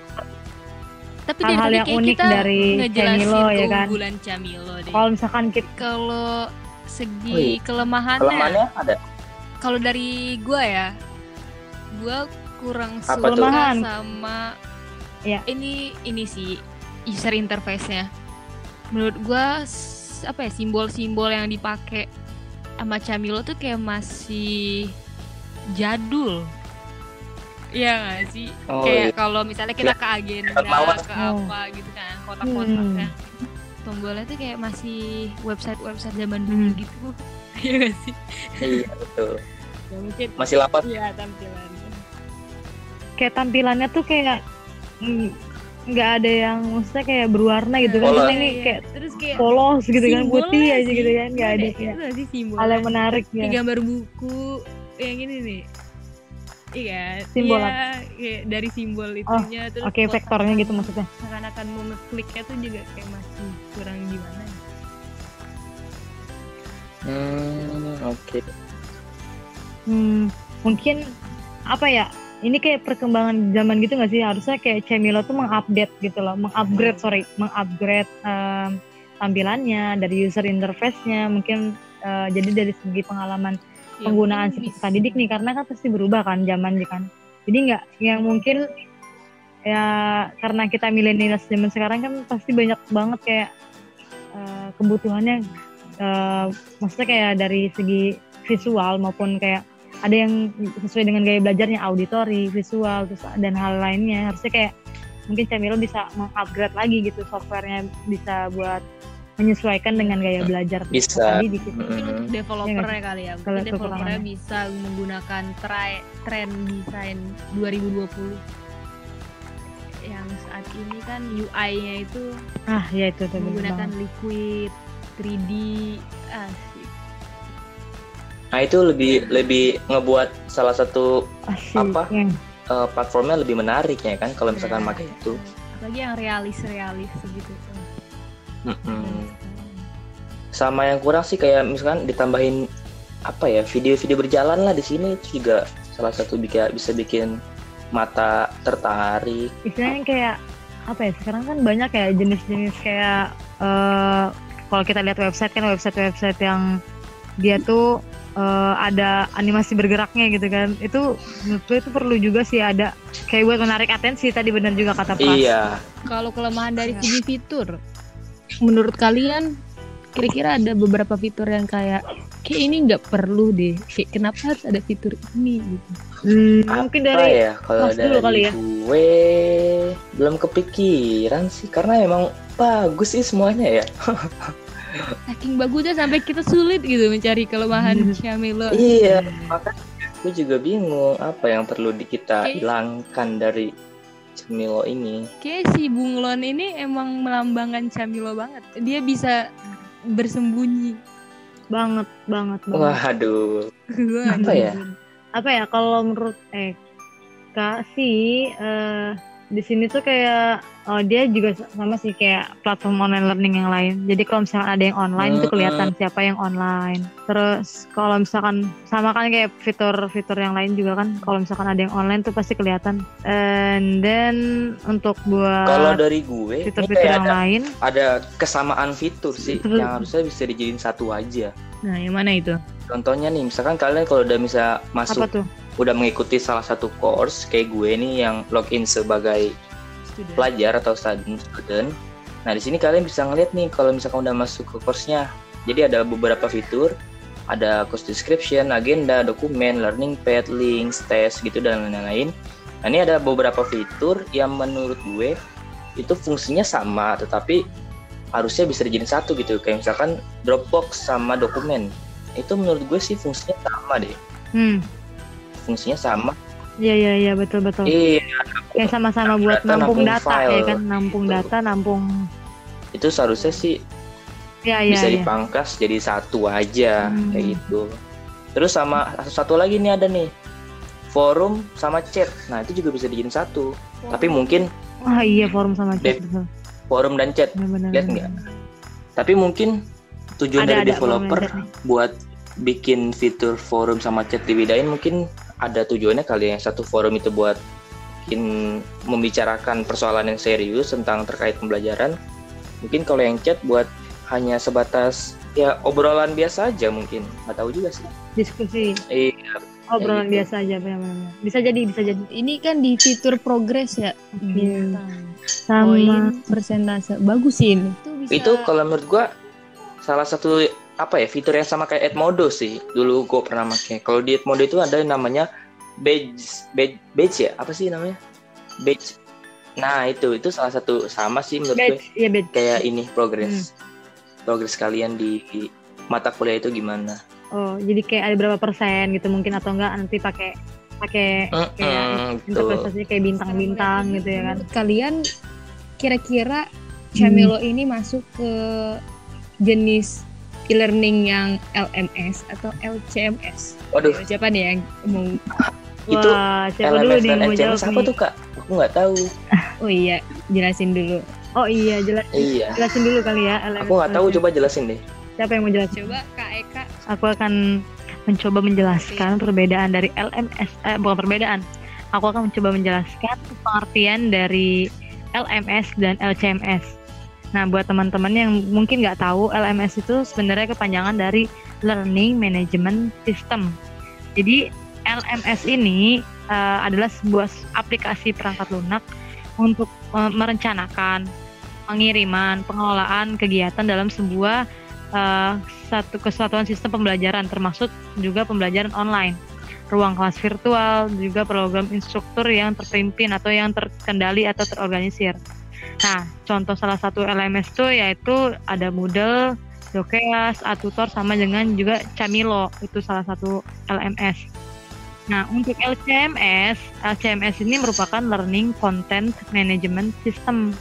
C: Tapi
A: Hal-hal yang unik
C: kita
A: dari Camilo, ya kan?
C: keunggulan Camilo deh.
A: kalau misalkan kita
C: Kalau segi
B: Oh iya.
C: kelemahannya,
B: Kelemahannya ada.
C: kalau dari gua ya, gua kurang
B: Apa
C: suka
B: tuh?
C: Sama
A: Iya.
C: ini ini sih user interface-nya. Menurut gua apa ya simbol-simbol yang dipakai sama Camilo tuh kayak masih jadul. Iya gak sih?
B: Oh,
C: kayak
B: iya.
C: kalau misalnya kita ke agenda ke
A: Oh.
C: apa gitu kan kotak-kotaknya
A: Hmm.
C: tombolnya tuh kayak masih website-website zaman dulu
A: Hmm.
C: gitu [laughs] iya gak sih
B: Iya, betul.
C: ya mungkin
B: Masih lapas.
C: iya tampilannya
A: kayak tampilannya tuh kayak mm, nggak ada yang maksudnya kayak berwarna gitu kan. Ini
C: Iya,
A: kayak
C: terus kayak
A: polos gitu kan putih aja
C: sih.
A: gitu kan nggak ada
C: Iya,
A: kayak hal yang menarik ya.
C: Gambar buku yang ini nih. Iya
A: Simbol
C: iya, kayak dari simbol itunya terus
A: oke vektornya gitu maksudnya.
C: seakan-akan mau ngekliknya tuh juga kayak masih kurang gimana? Ya.
B: Hmm, oke.
A: hmm, mungkin apa ya ini kayak perkembangan zaman gitu nggak sih? Harusnya kayak Cemilo tuh mengupdate gitu loh mengupgrade sorry mengupgrade em, tampilannya dari user interface-nya mungkin eh, jadi dari segi pengalaman
C: Ya,
A: penggunaan si peserta didik nih karena kan pasti berubah kan zaman kan. Jadi nggak yang mungkin ya karena kita milenial zaman sekarang kan pasti banyak banget kayak eh, kebutuhannya eh, maksudnya kayak dari segi visual maupun kayak ada yang sesuai dengan gaya belajarnya auditori, visual, terus dan hal lainnya. Harusnya kayak mungkin Camilo bisa mengupgrade lagi gitu softwarenya bisa buat menyesuaikan dengan gaya belajar
B: Bisa.
A: tadi dikit.
C: untuk developernya kali ya.
A: Kalau
C: mungkin developernya bisa menggunakan try, trend desain 2020 yang saat ini kan UI-nya itu
A: Ah, ya itu
C: menggunakan
A: banget.
C: liquid 3D asik
B: Nah itu lebih lebih ngebuat salah satu
A: Asik.
B: apa?
A: Yang
B: eh, platformnya lebih menarik ya kan kalau misalkan
C: Nah.
B: pakai itu.
C: apalagi yang realis-realis segitu
B: Mm-mm. Sama yang kurang sih kayak misalkan ditambahin apa ya video-video berjalan lah di sini itu juga salah satu bisa bisa bikin mata tertarik.
A: istilahnya kayak apa ya sekarang kan banyak ya jenis-jenis kayak eh kalau kita lihat website kan website-website yang dia tuh eh, ada animasi bergeraknya gitu kan itu menurut gue itu perlu juga sih ada kayak buat menarik atensi tadi benar juga kata Pras
B: Iya.
C: kalau kelemahan dari segi fitur menurut kalian kira-kira ada beberapa fitur yang kayak kayak ini nggak perlu deh kayak kenapa harus ada fitur ini gitu
A: Hmm, mungkin dari
B: ya kalau dari
A: dulu kali ya.
B: gue belum kepikiran sih karena emang bagus sih semuanya ya. [laughs]
C: saking bagusnya sampai kita sulit gitu mencari kelemahan Syamilo
B: iya, makanya gue juga bingung apa yang perlu di kita hilangkan dari Cemilo ini.
C: kayak si Bunglon ini emang melambangkan Syamilo banget. Dia bisa bersembunyi.
A: Banget banget banget.
B: Waduh, Apa ya?
A: apa ya kalau menurut eh kak sih eh, di sini tuh kayak oh, dia juga sama sih kayak platform online learning yang lain jadi kalau misalkan ada yang online itu
B: Hmm.
A: kelihatan siapa yang online terus kalau misalkan sama kan kayak fitur-fitur yang lain juga kan kalau misalkan ada yang online tuh pasti kelihatan and then untuk
B: kalau
A: buat
B: dari gue ini
A: fitur-fitur
B: kayak
A: yang
B: ada,
A: lain
B: ada kesamaan fitur sih
A: Betul.
B: yang harusnya bisa dijadiin satu aja.
C: nah yang mana itu
B: Contohnya nih, misalkan kalian kalau udah bisa
A: apa
B: masuk,
A: tuh
B: udah mengikuti salah satu course kayak gue nih yang login sebagai pelajar atau student student. Nah di sini kalian bisa ngeliat nih kalau misalkan udah masuk ke course-nya. Jadi ada beberapa fitur, ada course description, agenda, dokumen, learning pad, links, tes gitu dan lain-lain. Nah ini ada beberapa fitur yang menurut gue itu fungsinya sama, tetapi harusnya bisa dijadiin satu gitu. Kayak misalkan Dropbox sama dokumen. Itu menurut gue sih fungsinya sama deh.
A: hmm
B: Fungsinya sama.
A: Iya iya iya betul betul
B: Iya,
A: kayak sama-sama buat
B: Data,
A: nampung
B: nampung
A: data
B: file.
A: ya kan nampung
B: Betul.
A: data nampung
B: itu seharusnya sih
A: ya ya
B: bisa
A: ya.
B: dipangkas jadi satu aja
A: Hmm.
B: kayak gitu. Terus sama satu lagi nih ada nih forum sama chat. Nah itu juga bisa dijadiin satu. Tapi mungkin
A: Wah iya forum sama chat betul.
B: forum dan chat.
A: Benar-benar.
B: Lihat nggak? Tapi mungkin tujuan
A: Ada
B: dari
A: ada
B: developer
A: forum
B: buat bikin fitur forum sama chat dibedain mungkin ada tujuannya kali ya. Yang satu forum itu buat bikin membicarakan persoalan yang serius tentang terkait pembelajaran. Mungkin kalau yang chat buat hanya sebatas ya obrolan biasa aja mungkin. Nggak tahu juga sih.
A: Diskusi
B: Iya,
A: obrolan
B: gitu.
A: biasa aja benar-benar. Bisa jadi bisa jadi.
C: ini kan di fitur progres ya. Bintang.
A: Sama
C: poin persentase bagus sih ini itu bisa
B: itu kalau menurut gua salah satu apa ya fitur yang sama kayak Edmodo sih. Dulu gua pernah pakai kalau di Edmodo itu ada yang namanya badge badge, badge ya? Apa sih namanya? Badge. Nah itu itu salah satu sama sih menurut gue
A: badge, iya badge.
B: kayak ini progres
A: Hmm.
B: progres kalian di, di mata kuliah itu gimana?
A: Oh, jadi kayak ada berapa persen gitu mungkin atau enggak nanti pakai pakai kayak
B: gitu.
A: kayak bintang-bintang gitu ya kan.
C: Menurut kalian kira-kira Camelo ini masuk ke jenis e-learning yang LMS atau LCMS?
B: waduh
C: Siapa nih yang mau
B: Itu
A: Wah, siapa dulu
B: LMS
A: nih mau jawab
B: LCMS apa
A: nih?
B: tuh kak aku nggak tahu [laughs]
C: Oh iya, jelasin dulu.
A: Oh iya, jelas
B: iya
A: jelasin dulu kali ya. LMS.
B: aku nggak tahu coba jelasin deh
A: Siapa yang mau jelasin?
C: Coba Kak Eka.
A: Aku akan mencoba menjelaskan perbedaan dari LMS, eh, bukan perbedaan. Aku akan mencoba menjelaskan pengertian dari LMS dan LCMS. Nah, buat teman-teman yang mungkin nggak tahu, LMS itu sebenarnya kepanjangan dari Learning Management System. Jadi, LMS ini eh, adalah sebuah aplikasi perangkat lunak untuk eh, merencanakan pengiriman, pengelolaan kegiatan dalam sebuah uh, satu kesatuan sistem pembelajaran termasuk juga pembelajaran online ruang kelas virtual, juga program instruktur yang terpimpin atau yang terkendali atau terorganisir. Nah, contoh salah satu LMS itu yaitu ada Moodle, Dokeas, Atutor sama dengan juga Camilo, itu salah satu LMS. Nah, untuk LCMS, LCMS ini merupakan Learning Content Management System.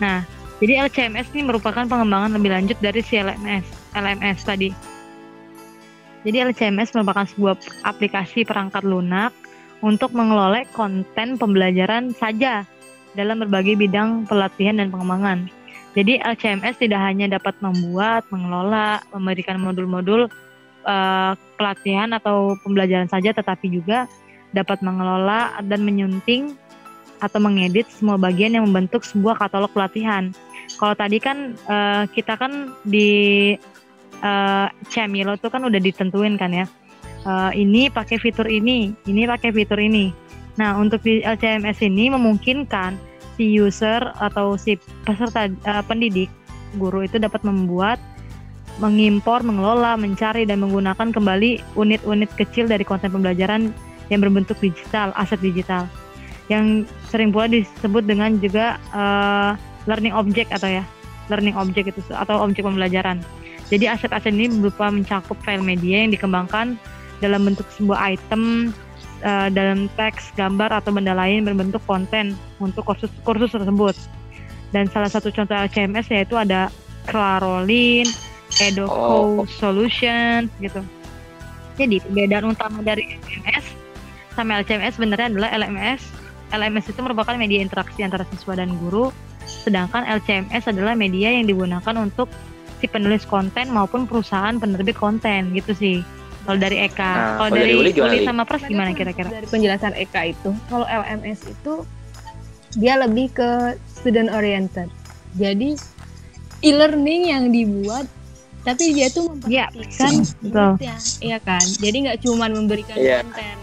A: Nah, jadi LCMS ini merupakan pengembangan lebih lanjut dari si LMS, LMS tadi. Jadi LCMS merupakan sebuah aplikasi perangkat lunak untuk mengelola konten pembelajaran saja dalam berbagai bidang pelatihan dan pengembangan. Jadi LCMS tidak hanya dapat membuat, mengelola, memberikan modul-modul uh, pelatihan atau pembelajaran saja, tetapi juga dapat mengelola dan menyunting atau mengedit semua bagian yang membentuk sebuah katalog pelatihan. Kalau tadi kan uh, kita kan di uh, Camilo tuh kan udah ditentuin kan ya. Uh, ini pakai fitur ini, ini pakai fitur ini. Nah, untuk di LCMS ini memungkinkan si user atau si peserta uh, pendidik guru itu dapat membuat mengimpor, mengelola, mencari dan menggunakan kembali unit-unit kecil dari konten pembelajaran yang berbentuk digital, aset digital. Yang sering pula disebut dengan juga uh, learning object atau ya, learning object itu atau objek pembelajaran. Jadi aset-aset ini berupa mencakup file media yang dikembangkan dalam bentuk sebuah item uh, dalam teks, gambar atau benda lain berbentuk konten untuk kursus kursus tersebut. Dan salah satu contoh LCMS yaitu ada Clarolin, Edoco oh. Solution gitu. Jadi perbedaan utama dari LCMS sama LCMS sebenarnya adalah LMS. LMS itu merupakan media interaksi antara siswa dan guru, sedangkan LCMS adalah media yang digunakan untuk si penulis konten maupun perusahaan penerbit konten gitu sih. Kalau dari Eka, nah, kalau dari, Uli, Uli sama Pras gimana kira-kira?
C: Dari penjelasan Eka itu, kalau LMS itu dia lebih ke student oriented. Jadi e-learning yang dibuat tapi dia tuh
A: iya, memperhatikan
C: ya, iya kan. Jadi nggak cuma memberikan yeah. konten,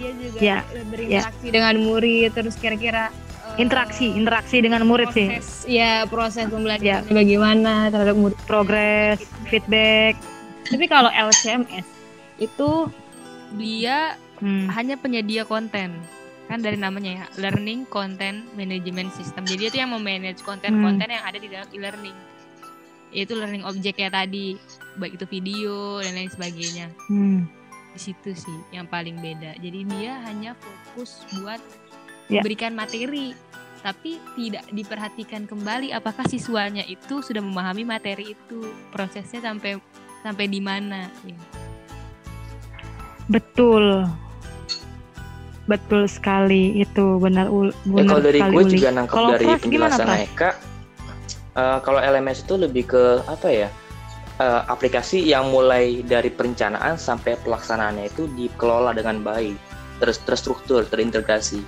C: dia juga yeah. berinteraksi yeah. dengan murid terus kira-kira
A: interaksi interaksi dengan murid
C: proses,
A: sih
C: ya proses pembelajaran ya. bagaimana terhadap murid
A: progres feedback
C: tapi kalau LCMS itu dia hmm. hanya penyedia konten kan dari namanya ya learning content management system jadi itu yang memanage konten-konten hmm. yang ada di dalam e-learning itu learning object ya tadi baik itu video dan lain sebagainya hmm. di situ sih yang paling beda jadi dia hanya fokus buat yeah. memberikan materi tapi tidak diperhatikan kembali apakah siswanya itu sudah memahami materi itu prosesnya sampai sampai di mana ya.
A: Betul. Betul sekali. Itu benar benar
B: ya, kalau dari gue juga nangkep kalau dari penjelasan Eka uh, kalau LMS itu lebih ke apa ya uh, aplikasi yang mulai dari perencanaan sampai pelaksanaannya itu dikelola dengan baik terus terstruktur terintegrasi.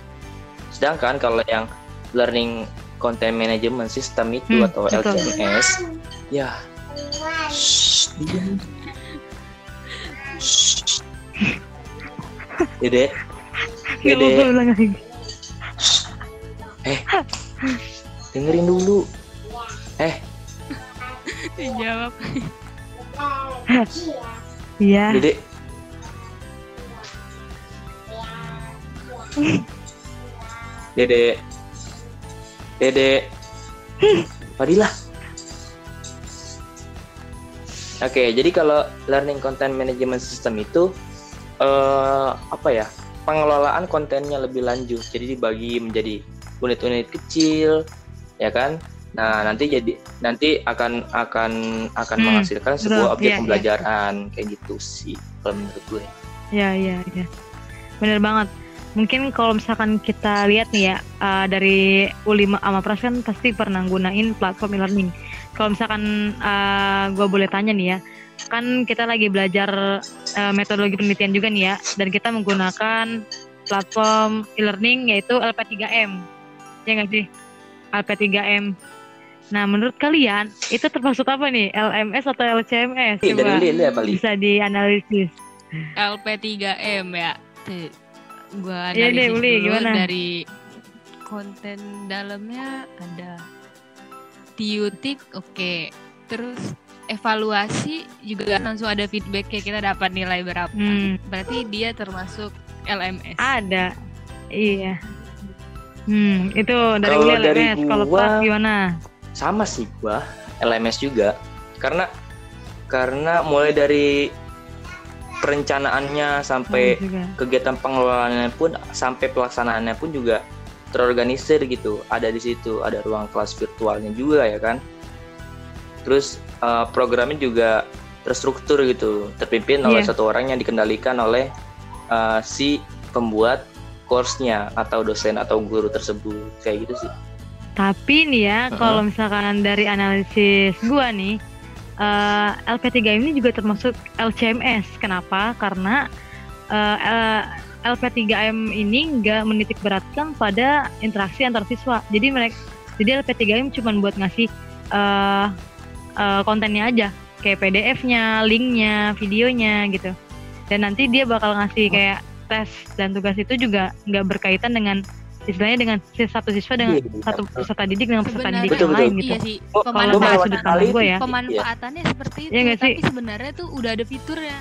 B: Sedangkan kalau yang learning content management system itu hmm, atau betul. LCMS ya shh, diam. Dede. Dede. Eh. Dengerin dulu. Eh.
C: Dijawab.
A: Iya.
B: Dede. Dede. Dede. Fadila. Oke, okay, jadi kalau learning content management system itu uh, apa ya? Pengelolaan kontennya lebih lanjut. Jadi dibagi menjadi unit-unit kecil, ya kan? Nah, nanti jadi nanti akan akan akan hmm, menghasilkan sebuah objek ya, pembelajaran ya. kayak gitu sih kalau menurut gue.
A: Ya, ya, ya. Bener banget mungkin kalau misalkan kita lihat nih ya uh, dari U5 sama Pras kan pasti pernah gunain platform e-learning. Kalau misalkan uh, eh, gue boleh tanya nih ya, kan kita lagi belajar uh, metodologi penelitian juga nih ya, dan kita menggunakan platform e-learning yaitu LP3M. Ya nggak sih? LP3M. Nah, menurut kalian itu termasuk apa nih? LMS atau LCMS?
B: Iya, Coba
A: dari bisa dianalisis.
C: LP3M ya gue iya analisis ya deh, Uli, dulu gimana? dari konten dalamnya ada Tiutik oke okay. terus evaluasi juga langsung ada feedback kayak kita dapat nilai berapa.
A: Hmm.
C: Berarti dia termasuk LMS.
A: Ada. Iya. Hmm, itu dari
B: Kalau
A: gue
B: dari
A: LMS. Kalau
B: gua-
A: Pak gimana?
B: sama sih gua LMS juga karena karena mulai dari perencanaannya sampai
A: juga.
B: kegiatan pengelolaannya pun sampai pelaksanaannya pun juga terorganisir gitu ada di situ ada ruang kelas virtualnya juga ya kan terus eh, programnya juga terstruktur gitu terpimpin oleh
A: Iya.
B: satu orang yang dikendalikan oleh eh, si pembuat course-nya atau dosen atau guru tersebut kayak gitu sih
A: Tapi nih ya,
B: Heeh.
A: kalau misalkan dari analisis gua nih, eh, LP3M ini juga termasuk LCMS. Kenapa? Karena eh, eh, LP3M ini nggak menitik beratkan pada interaksi antar siswa. Jadi mereka, jadi LP3M cuma buat ngasih eh, eh, kontennya aja, kayak PDF-nya, linknya, videonya gitu. Dan nanti dia bakal ngasih kayak tes dan tugas itu juga nggak berkaitan dengan istilahnya dengan satu siswa dengan
B: Iya,
A: satu peserta didik dengan peserta
C: Sebenarnya
A: didik
B: Betul,
A: yang
B: betul.
A: lain gitu.
C: Iya sih.
B: Oh,
A: Kalau
B: itu
A: gue ya.
C: pemanfaatannya seperti itu,
A: Iya nggak sih?
C: tapi sebenarnya tuh udah ada fiturnya.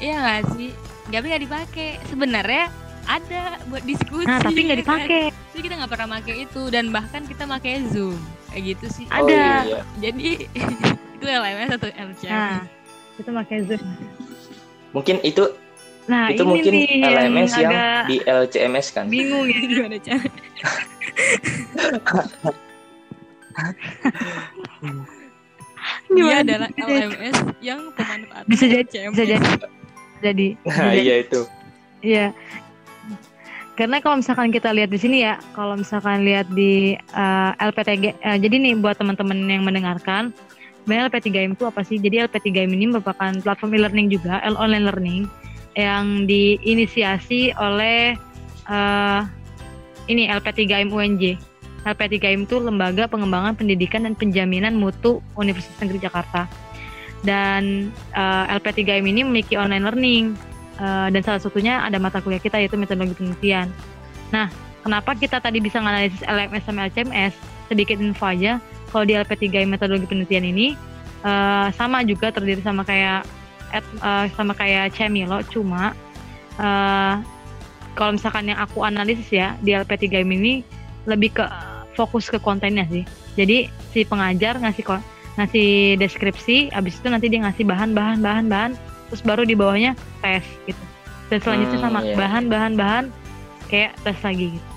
C: Iya nggak sih? Tapi nggak dipakai. Sebenarnya ada buat diskusi.
A: Nah, tapi nggak
C: ya kan?
A: dipakai.
C: Tapi kita nggak pernah pakai itu dan bahkan kita pakai Zoom kayak gitu sih.
B: Oh,
A: Ada.
B: iya.
C: Jadi [laughs] itu LMS atau LCM.
A: Nah, itu pakai Zoom.
B: mungkin itu
A: Nah,
B: itu
A: ini
B: mungkin
A: nih
B: LMS yang,
A: agak
B: di LCMS kan
A: bingung ya.
C: Gimana cara? Dia adalah LMS yang pemanfaatan
A: Bisa jadi, bisa jadi. Jadi,
B: nah
A: jadi.
B: iya itu
A: Iya. Karena kalau misalkan kita lihat di sini ya, kalau misalkan lihat di eh, LPTG, eh, jadi nih buat teman-teman yang mendengarkan, sebenarnya LP3M itu apa sih? Jadi LP3M ini merupakan platform e-learning juga, online learning, yang diinisiasi oleh eh, ini LP3M UNJ. LP3M itu Lembaga Pengembangan Pendidikan dan Penjaminan Mutu Universitas Negeri Jakarta. Dan eh, LP3M ini memiliki online learning Eh, dan salah satunya ada mata kuliah kita yaitu metodologi penelitian. Nah, kenapa kita tadi bisa menganalisis LMS sama LCMS? Sedikit info aja, kalau di LP3 metodologi penelitian ini eh, sama juga terdiri sama kayak eh, sama kayak Cemilo, cuma eh, kalau misalkan yang aku analisis ya di LP3 ini lebih ke fokus ke kontennya sih. Jadi si pengajar ngasih ngasih deskripsi, abis itu nanti dia ngasih bahan bahan bahan bahan terus baru di bawahnya tes gitu. Dan selanjutnya
B: Hmm,
A: sama
B: iya.
A: bahan bahan bahan kayak tes lagi gitu.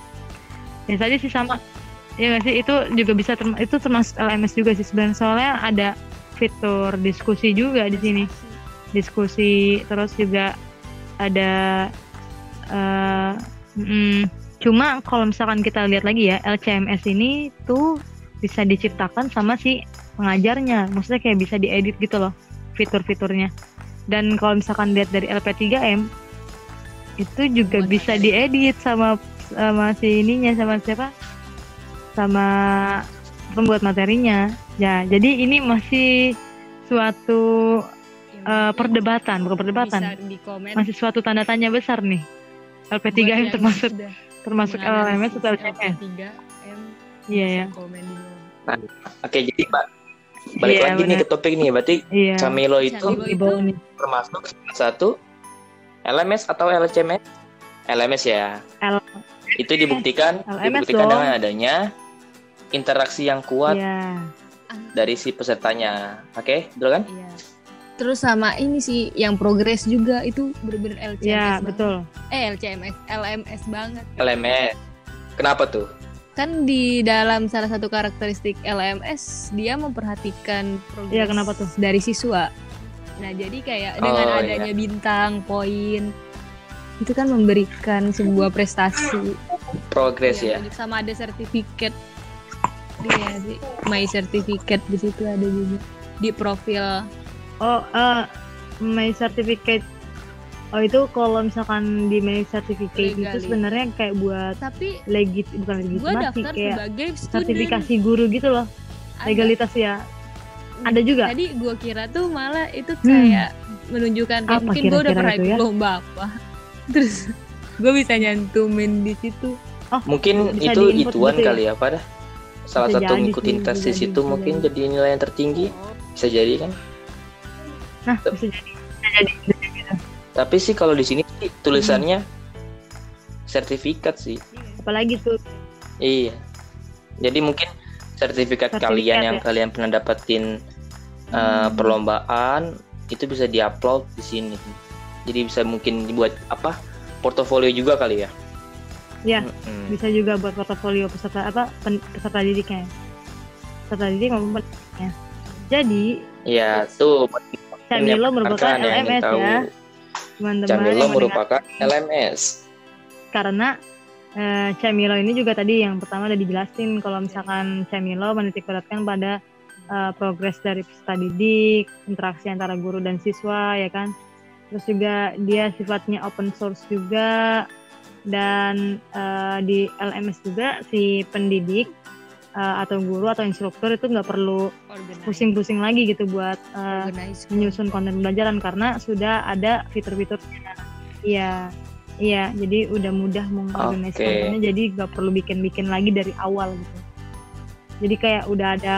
A: Dan tadi sih sama ya nggak sih? Itu juga bisa term- itu termasuk LMS juga sih sebenarnya. Soalnya ada fitur diskusi juga di sini. Diskusi terus juga ada eh mm, cuma kalau misalkan kita lihat lagi ya LCMS ini tuh bisa diciptakan sama si pengajarnya. Maksudnya kayak bisa diedit gitu loh fitur-fiturnya dan kalau misalkan lihat dari LP3M itu juga
C: Buat
A: bisa diedit sama sama si ininya sama siapa? Sama pembuat materinya. Ya jadi ini masih suatu eh, perdebatan bukan perdebatan. masih suatu tanda tanya besar nih.
C: Buat
A: LP3M
C: yang
A: termasuk termasuk LMS atau
C: LP3M,
A: iya ya
B: oke jadi pak balik
A: Iya,
B: lagi nih
A: benar.
B: ke topik nih berarti
A: iya
B: Camilo itu
C: Camilo
A: nih
B: termasuk salah satu LMS atau LCMS LMS ya
A: L-
B: itu dibuktikan
A: LMS
B: dibuktikan
A: dong.
B: dengan adanya interaksi yang kuat
A: iya
B: dari si pesertanya oke betul kan
C: Iya. Terus sama ini sih yang progres juga itu bener-bener LCMS.
A: iya
C: banget.
A: betul
C: Eh LCMS, LMS banget.
B: LMS kenapa tuh
C: Kan di dalam salah satu karakteristik LMS dia memperhatikan progres
A: Iya, kenapa tuh?
C: dari siswa. Nah, jadi kayak dengan
B: Oh,
C: adanya bintang, poin itu kan memberikan sebuah prestasi.
B: progres
C: Iya,
B: ya
C: Sama ada sertifikat. Iya sih, my certificate di situ ada juga di profil.
A: Oh, eh my certificate. Oh itu kalau misalkan di my certificate itu sebenarnya kayak buat
C: Tapi
A: legit bukan legitimasi
C: daftar
A: kayak
C: sebagai student.
A: sertifikasi guru gitu loh.
C: Ada.
A: Legalitas ya. Ada juga.
C: Tadi gue kira tuh malah itu kayak menunjukkan kayak
A: Apa
C: mungkin gue udah
A: kira-kira
C: pernah
A: itu
C: ikut
A: ya?
C: lomba apa. [laughs] Terus gue bisa nyantumin di situ.
B: mungkin
A: Bisa
B: itu ituan
A: gitu ya?
B: kali ya pada salah
A: Bisa
B: satu
A: jadi
B: ngikutin tes di situ
A: bisa
B: mungkin
A: jadi.
B: nilai yang tertinggi bisa jadi kan
A: Nah, bisa jadi, bisa jadi.
B: Tapi sih kalau di sini tulisannya sertifikat sih.
A: Apalagi tuh
B: Iya. Jadi mungkin sertifikat,
A: Sertifikat
B: kalian yang
A: ya?
B: kalian pernah dapetin uh,
A: Hmm.
B: perlombaan itu bisa diupload di sini. Jadi bisa mungkin dibuat apa? Portofolio juga kali ya.
A: Ya,
B: Mm-mm.
A: bisa juga buat portofolio peserta apa pen- peserta didiknya. Peserta didik maupun pendidiknya. Jadi,
B: Iya, tuh
A: Camilo
B: yang
A: merupakan
B: yang
A: LMS
B: tahu.
A: Teman-teman.
B: Camilo merupakan LMS.
A: karena eh, Camilo ini juga tadi yang pertama udah dijelasin kalau misalkan Camilo menitik beratkan pada eh, progres dari peserta didik, interaksi antara guru dan siswa ya kan. Terus juga dia sifatnya open source juga dan eh, di LMS juga si pendidik eh, atau guru atau instruktur itu nggak perlu pusing-pusing lagi gitu buat
C: Organize.
A: menyusun konten pembelajaran karena sudah ada fitur-fiturnya. Iya, iya. Jadi udah mudah mengorganisasi
B: Oke.
A: kontennya. Jadi nggak perlu bikin-bikin lagi dari awal gitu. Jadi kayak udah ada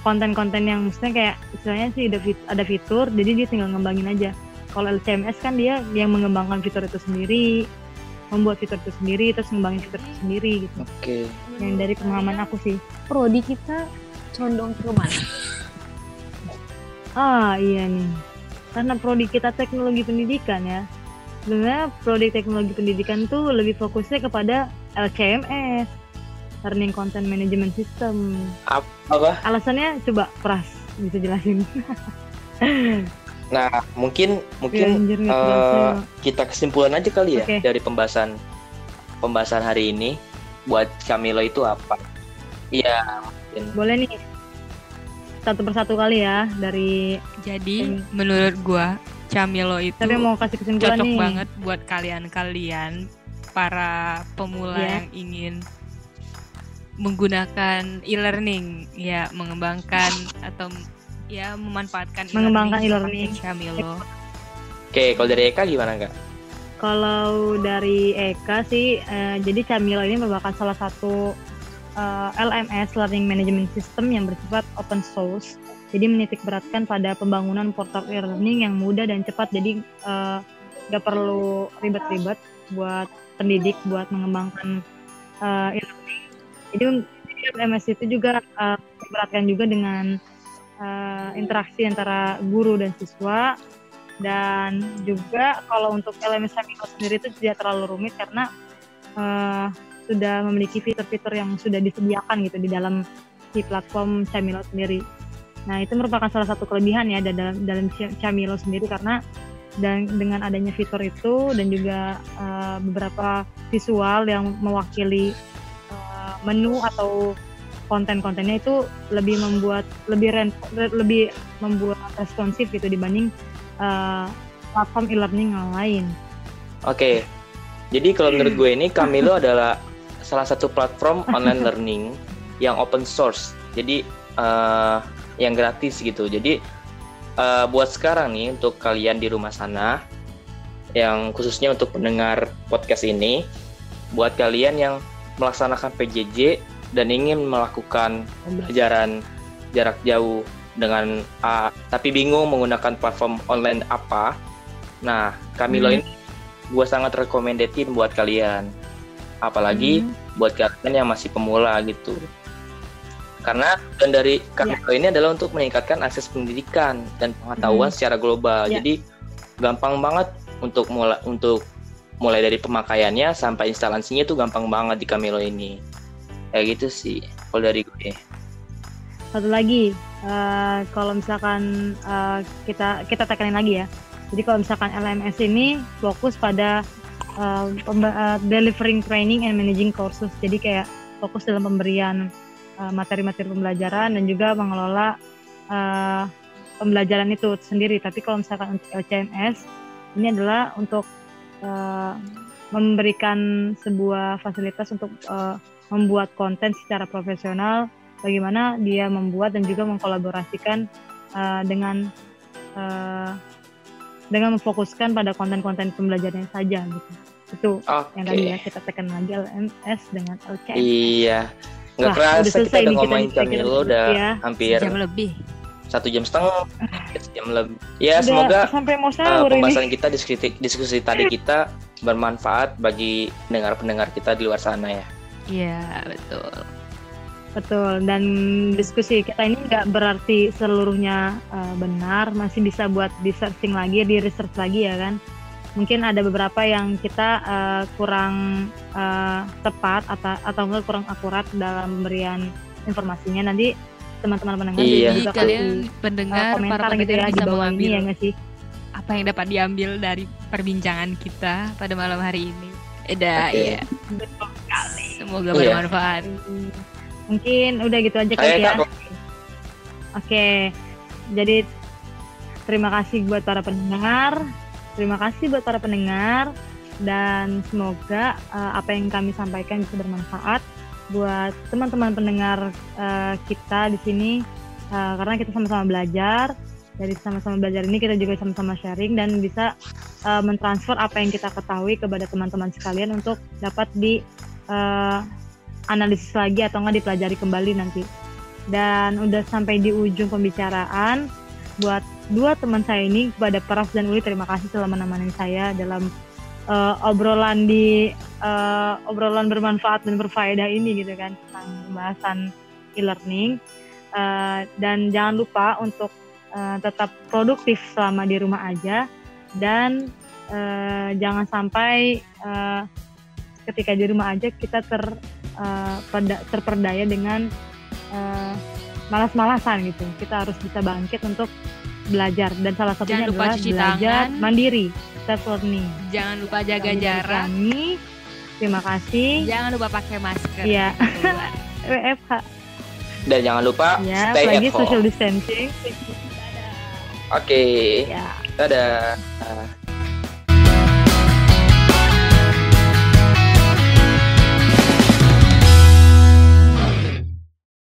A: konten-konten yang maksudnya kayak istilahnya sih ada, fit- ada fitur, jadi dia tinggal ngembangin aja. Kalau LCMS kan dia yang mengembangkan fitur itu sendiri, membuat fitur itu sendiri, terus ngembangin fitur itu sendiri gitu.
B: Oke.
A: Yang dari pemahaman aku sih.
C: prodi kita condong ke mana?
A: Ah iya nih, karena prodi kita teknologi pendidikan ya. Sebenarnya prodi teknologi pendidikan tuh lebih fokusnya kepada LCMS, Learning Content Management System.
B: Apa?
A: Alasannya coba Pras bisa jelasin. [laughs]
B: Nah, mungkin mungkin
A: Anjir,
B: eh,
A: kerasa.
B: kita kesimpulan aja kali ya
A: Oke.
B: dari pembahasan pembahasan hari ini buat Camilo itu apa? Iya, mungkin.
A: Boleh nih satu persatu kali ya dari
C: Jadi
A: Hmm.
C: menurut gua Camilo itu
A: tapi mau kasih kesimpulan
C: cocok
A: nih.
C: banget buat kalian-kalian para pemula
A: Ya.
C: yang ingin menggunakan e-learning ya mengembangkan atau ya memanfaatkan
A: Mengembangkan
C: e-learning seperti Camilo.
B: Oke, kalau dari Eka gimana kak?
A: Kalau dari Eka sih, eh, jadi Camilo ini merupakan salah satu eh, LMS Learning Management System yang bersifat open source. Jadi menitik beratkan pada pembangunan portal e-learning yang mudah dan cepat. Jadi eh, nggak perlu ribet-ribet buat pendidik buat mengembangkan eh, e-learning. Jadi jadi LMS itu juga eh, beratkan juga dengan eh, interaksi antara guru dan siswa dan juga kalau untuk LMS Camilo sendiri itu tidak terlalu rumit karena eh, sudah memiliki fitur-fitur yang sudah disediakan gitu di dalam si platform Camilo sendiri. Nah itu merupakan salah satu kelebihan ya da- dalam dalam Camilo sendiri karena dan dengan adanya fitur itu dan juga eh, beberapa visual yang mewakili eh, menu atau konten-kontennya itu lebih membuat lebih ren- lebih membuat responsif gitu dibanding eh, platform e-learning yang lain.
B: Oke, jadi kalau menurut gue ini Camilo adalah salah satu platform [laughs] online learning yang open source. Jadi eh, yang gratis gitu. Jadi eh, buat sekarang nih untuk kalian di rumah sana, yang khususnya untuk pendengar podcast ini, buat kalian yang melaksanakan PJJ dan ingin melakukan pembelajaran jarak jauh dengan A, tapi bingung menggunakan platform online apa. Nah, Camilo
A: Hmm.
B: ini gue sangat recommendedin buat kalian. Apalagi
A: Hmm.
B: buat kalian yang masih pemula gitu. Karena dan dari Camilo ini adalah untuk meningkatkan akses pendidikan dan pengetahuan secara global.
A: Ya.
B: Jadi gampang banget untuk mulai untuk mulai dari pemakaiannya sampai instalasinya tuh gampang banget di Camilo ini. Kayak gitu sih kalau dari gue.
A: satu lagi eh, kalau misalkan eh, kita kita tekanin lagi ya. Jadi kalau misalkan LMS ini fokus pada eh, delivering training and managing courses. Jadi kayak fokus dalam pemberian materi-materi pembelajaran dan juga mengelola eh, pembelajaran itu sendiri. Tapi kalau misalkan untuk LCMS ini adalah untuk eh, memberikan sebuah fasilitas untuk eh, membuat konten secara profesional bagaimana dia membuat dan juga mengkolaborasikan uh, dengan uh, dengan memfokuskan pada konten-konten pembelajarannya saja gitu. Itu
B: Oke.
A: yang tadi ya kita tekan lagi LMS dengan LCM.
B: Iya. Nggak
A: Wah,
B: kerasa
A: udah
B: kita udah ngomongin Camilo udah
A: ya.
B: hampir
C: Jam lebih.
B: satu jam setengah. jam lebih. Ya
A: Udah
B: semoga
A: sampai mau
B: uh,
A: sahur ini.
B: pembahasan kita diskusi diskusi tadi kita bermanfaat bagi pendengar-pendengar kita di luar sana ya.
C: Iya, betul.
A: Betul, dan diskusi kita ini nggak berarti seluruhnya uh, benar, masih bisa buat di searching lagi, di research lagi ya kan. Mungkin ada beberapa yang kita uh, kurang uh, tepat atau atau enggak kurang akurat dalam pemberian informasinya. Nanti teman-teman pendengar
B: Iya.
C: Jadi
A: juga
C: kalian
A: kasih, uh,
C: pendengar,
A: komentar
C: para
A: gitu
C: pendengar
A: ya di
C: bisa
A: bawah ini ya nggak sih?
C: apa yang dapat diambil dari perbincangan kita pada malam hari ini. Eda,
B: Oke.
C: iya.
A: Betul.
C: Semoga
B: Iya.
C: bermanfaat.
A: Mungkin udah gitu aja kali ya. Oke, jadi terima kasih buat para pendengar, terima kasih buat para pendengar, dan semoga uh, apa yang kami sampaikan bisa bermanfaat buat teman-teman pendengar uh, kita di sini, uh, karena kita sama-sama belajar. Dari sama-sama belajar ini kita juga sama-sama sharing dan bisa uh, mentransfer apa yang kita ketahui kepada teman-teman sekalian untuk dapat di uh, analisis lagi atau enggak dipelajari kembali nanti. Dan udah sampai di ujung pembicaraan buat dua teman saya ini kepada Prof dan Uli terima kasih telah menemani saya dalam uh, obrolan di uh, obrolan bermanfaat dan berfaedah ini gitu kan tentang pembahasan e-learning. Uh, dan jangan lupa untuk uh, tetap produktif selama di rumah aja. Dan uh, jangan sampai uh, ketika di rumah aja kita ter uh, perda- terperdaya dengan uh, malas-malasan gitu. Kita harus bisa bangkit untuk belajar dan salah satunya
C: Jangan lupa
A: adalah
C: cuci
A: belajar
C: tangan.
A: mandiri, self learning.
C: Jangan lupa jaga
A: Dari
C: jarak.
A: Kami, terima kasih.
C: Jangan lupa pakai masker.
A: Iya. [laughs]
C: Keluar.
A: WFH
B: dan jangan lupa
A: ya,
B: stay
A: lagi
B: at home.
A: social distancing.
B: Oke,
A: Ya.
B: dadah.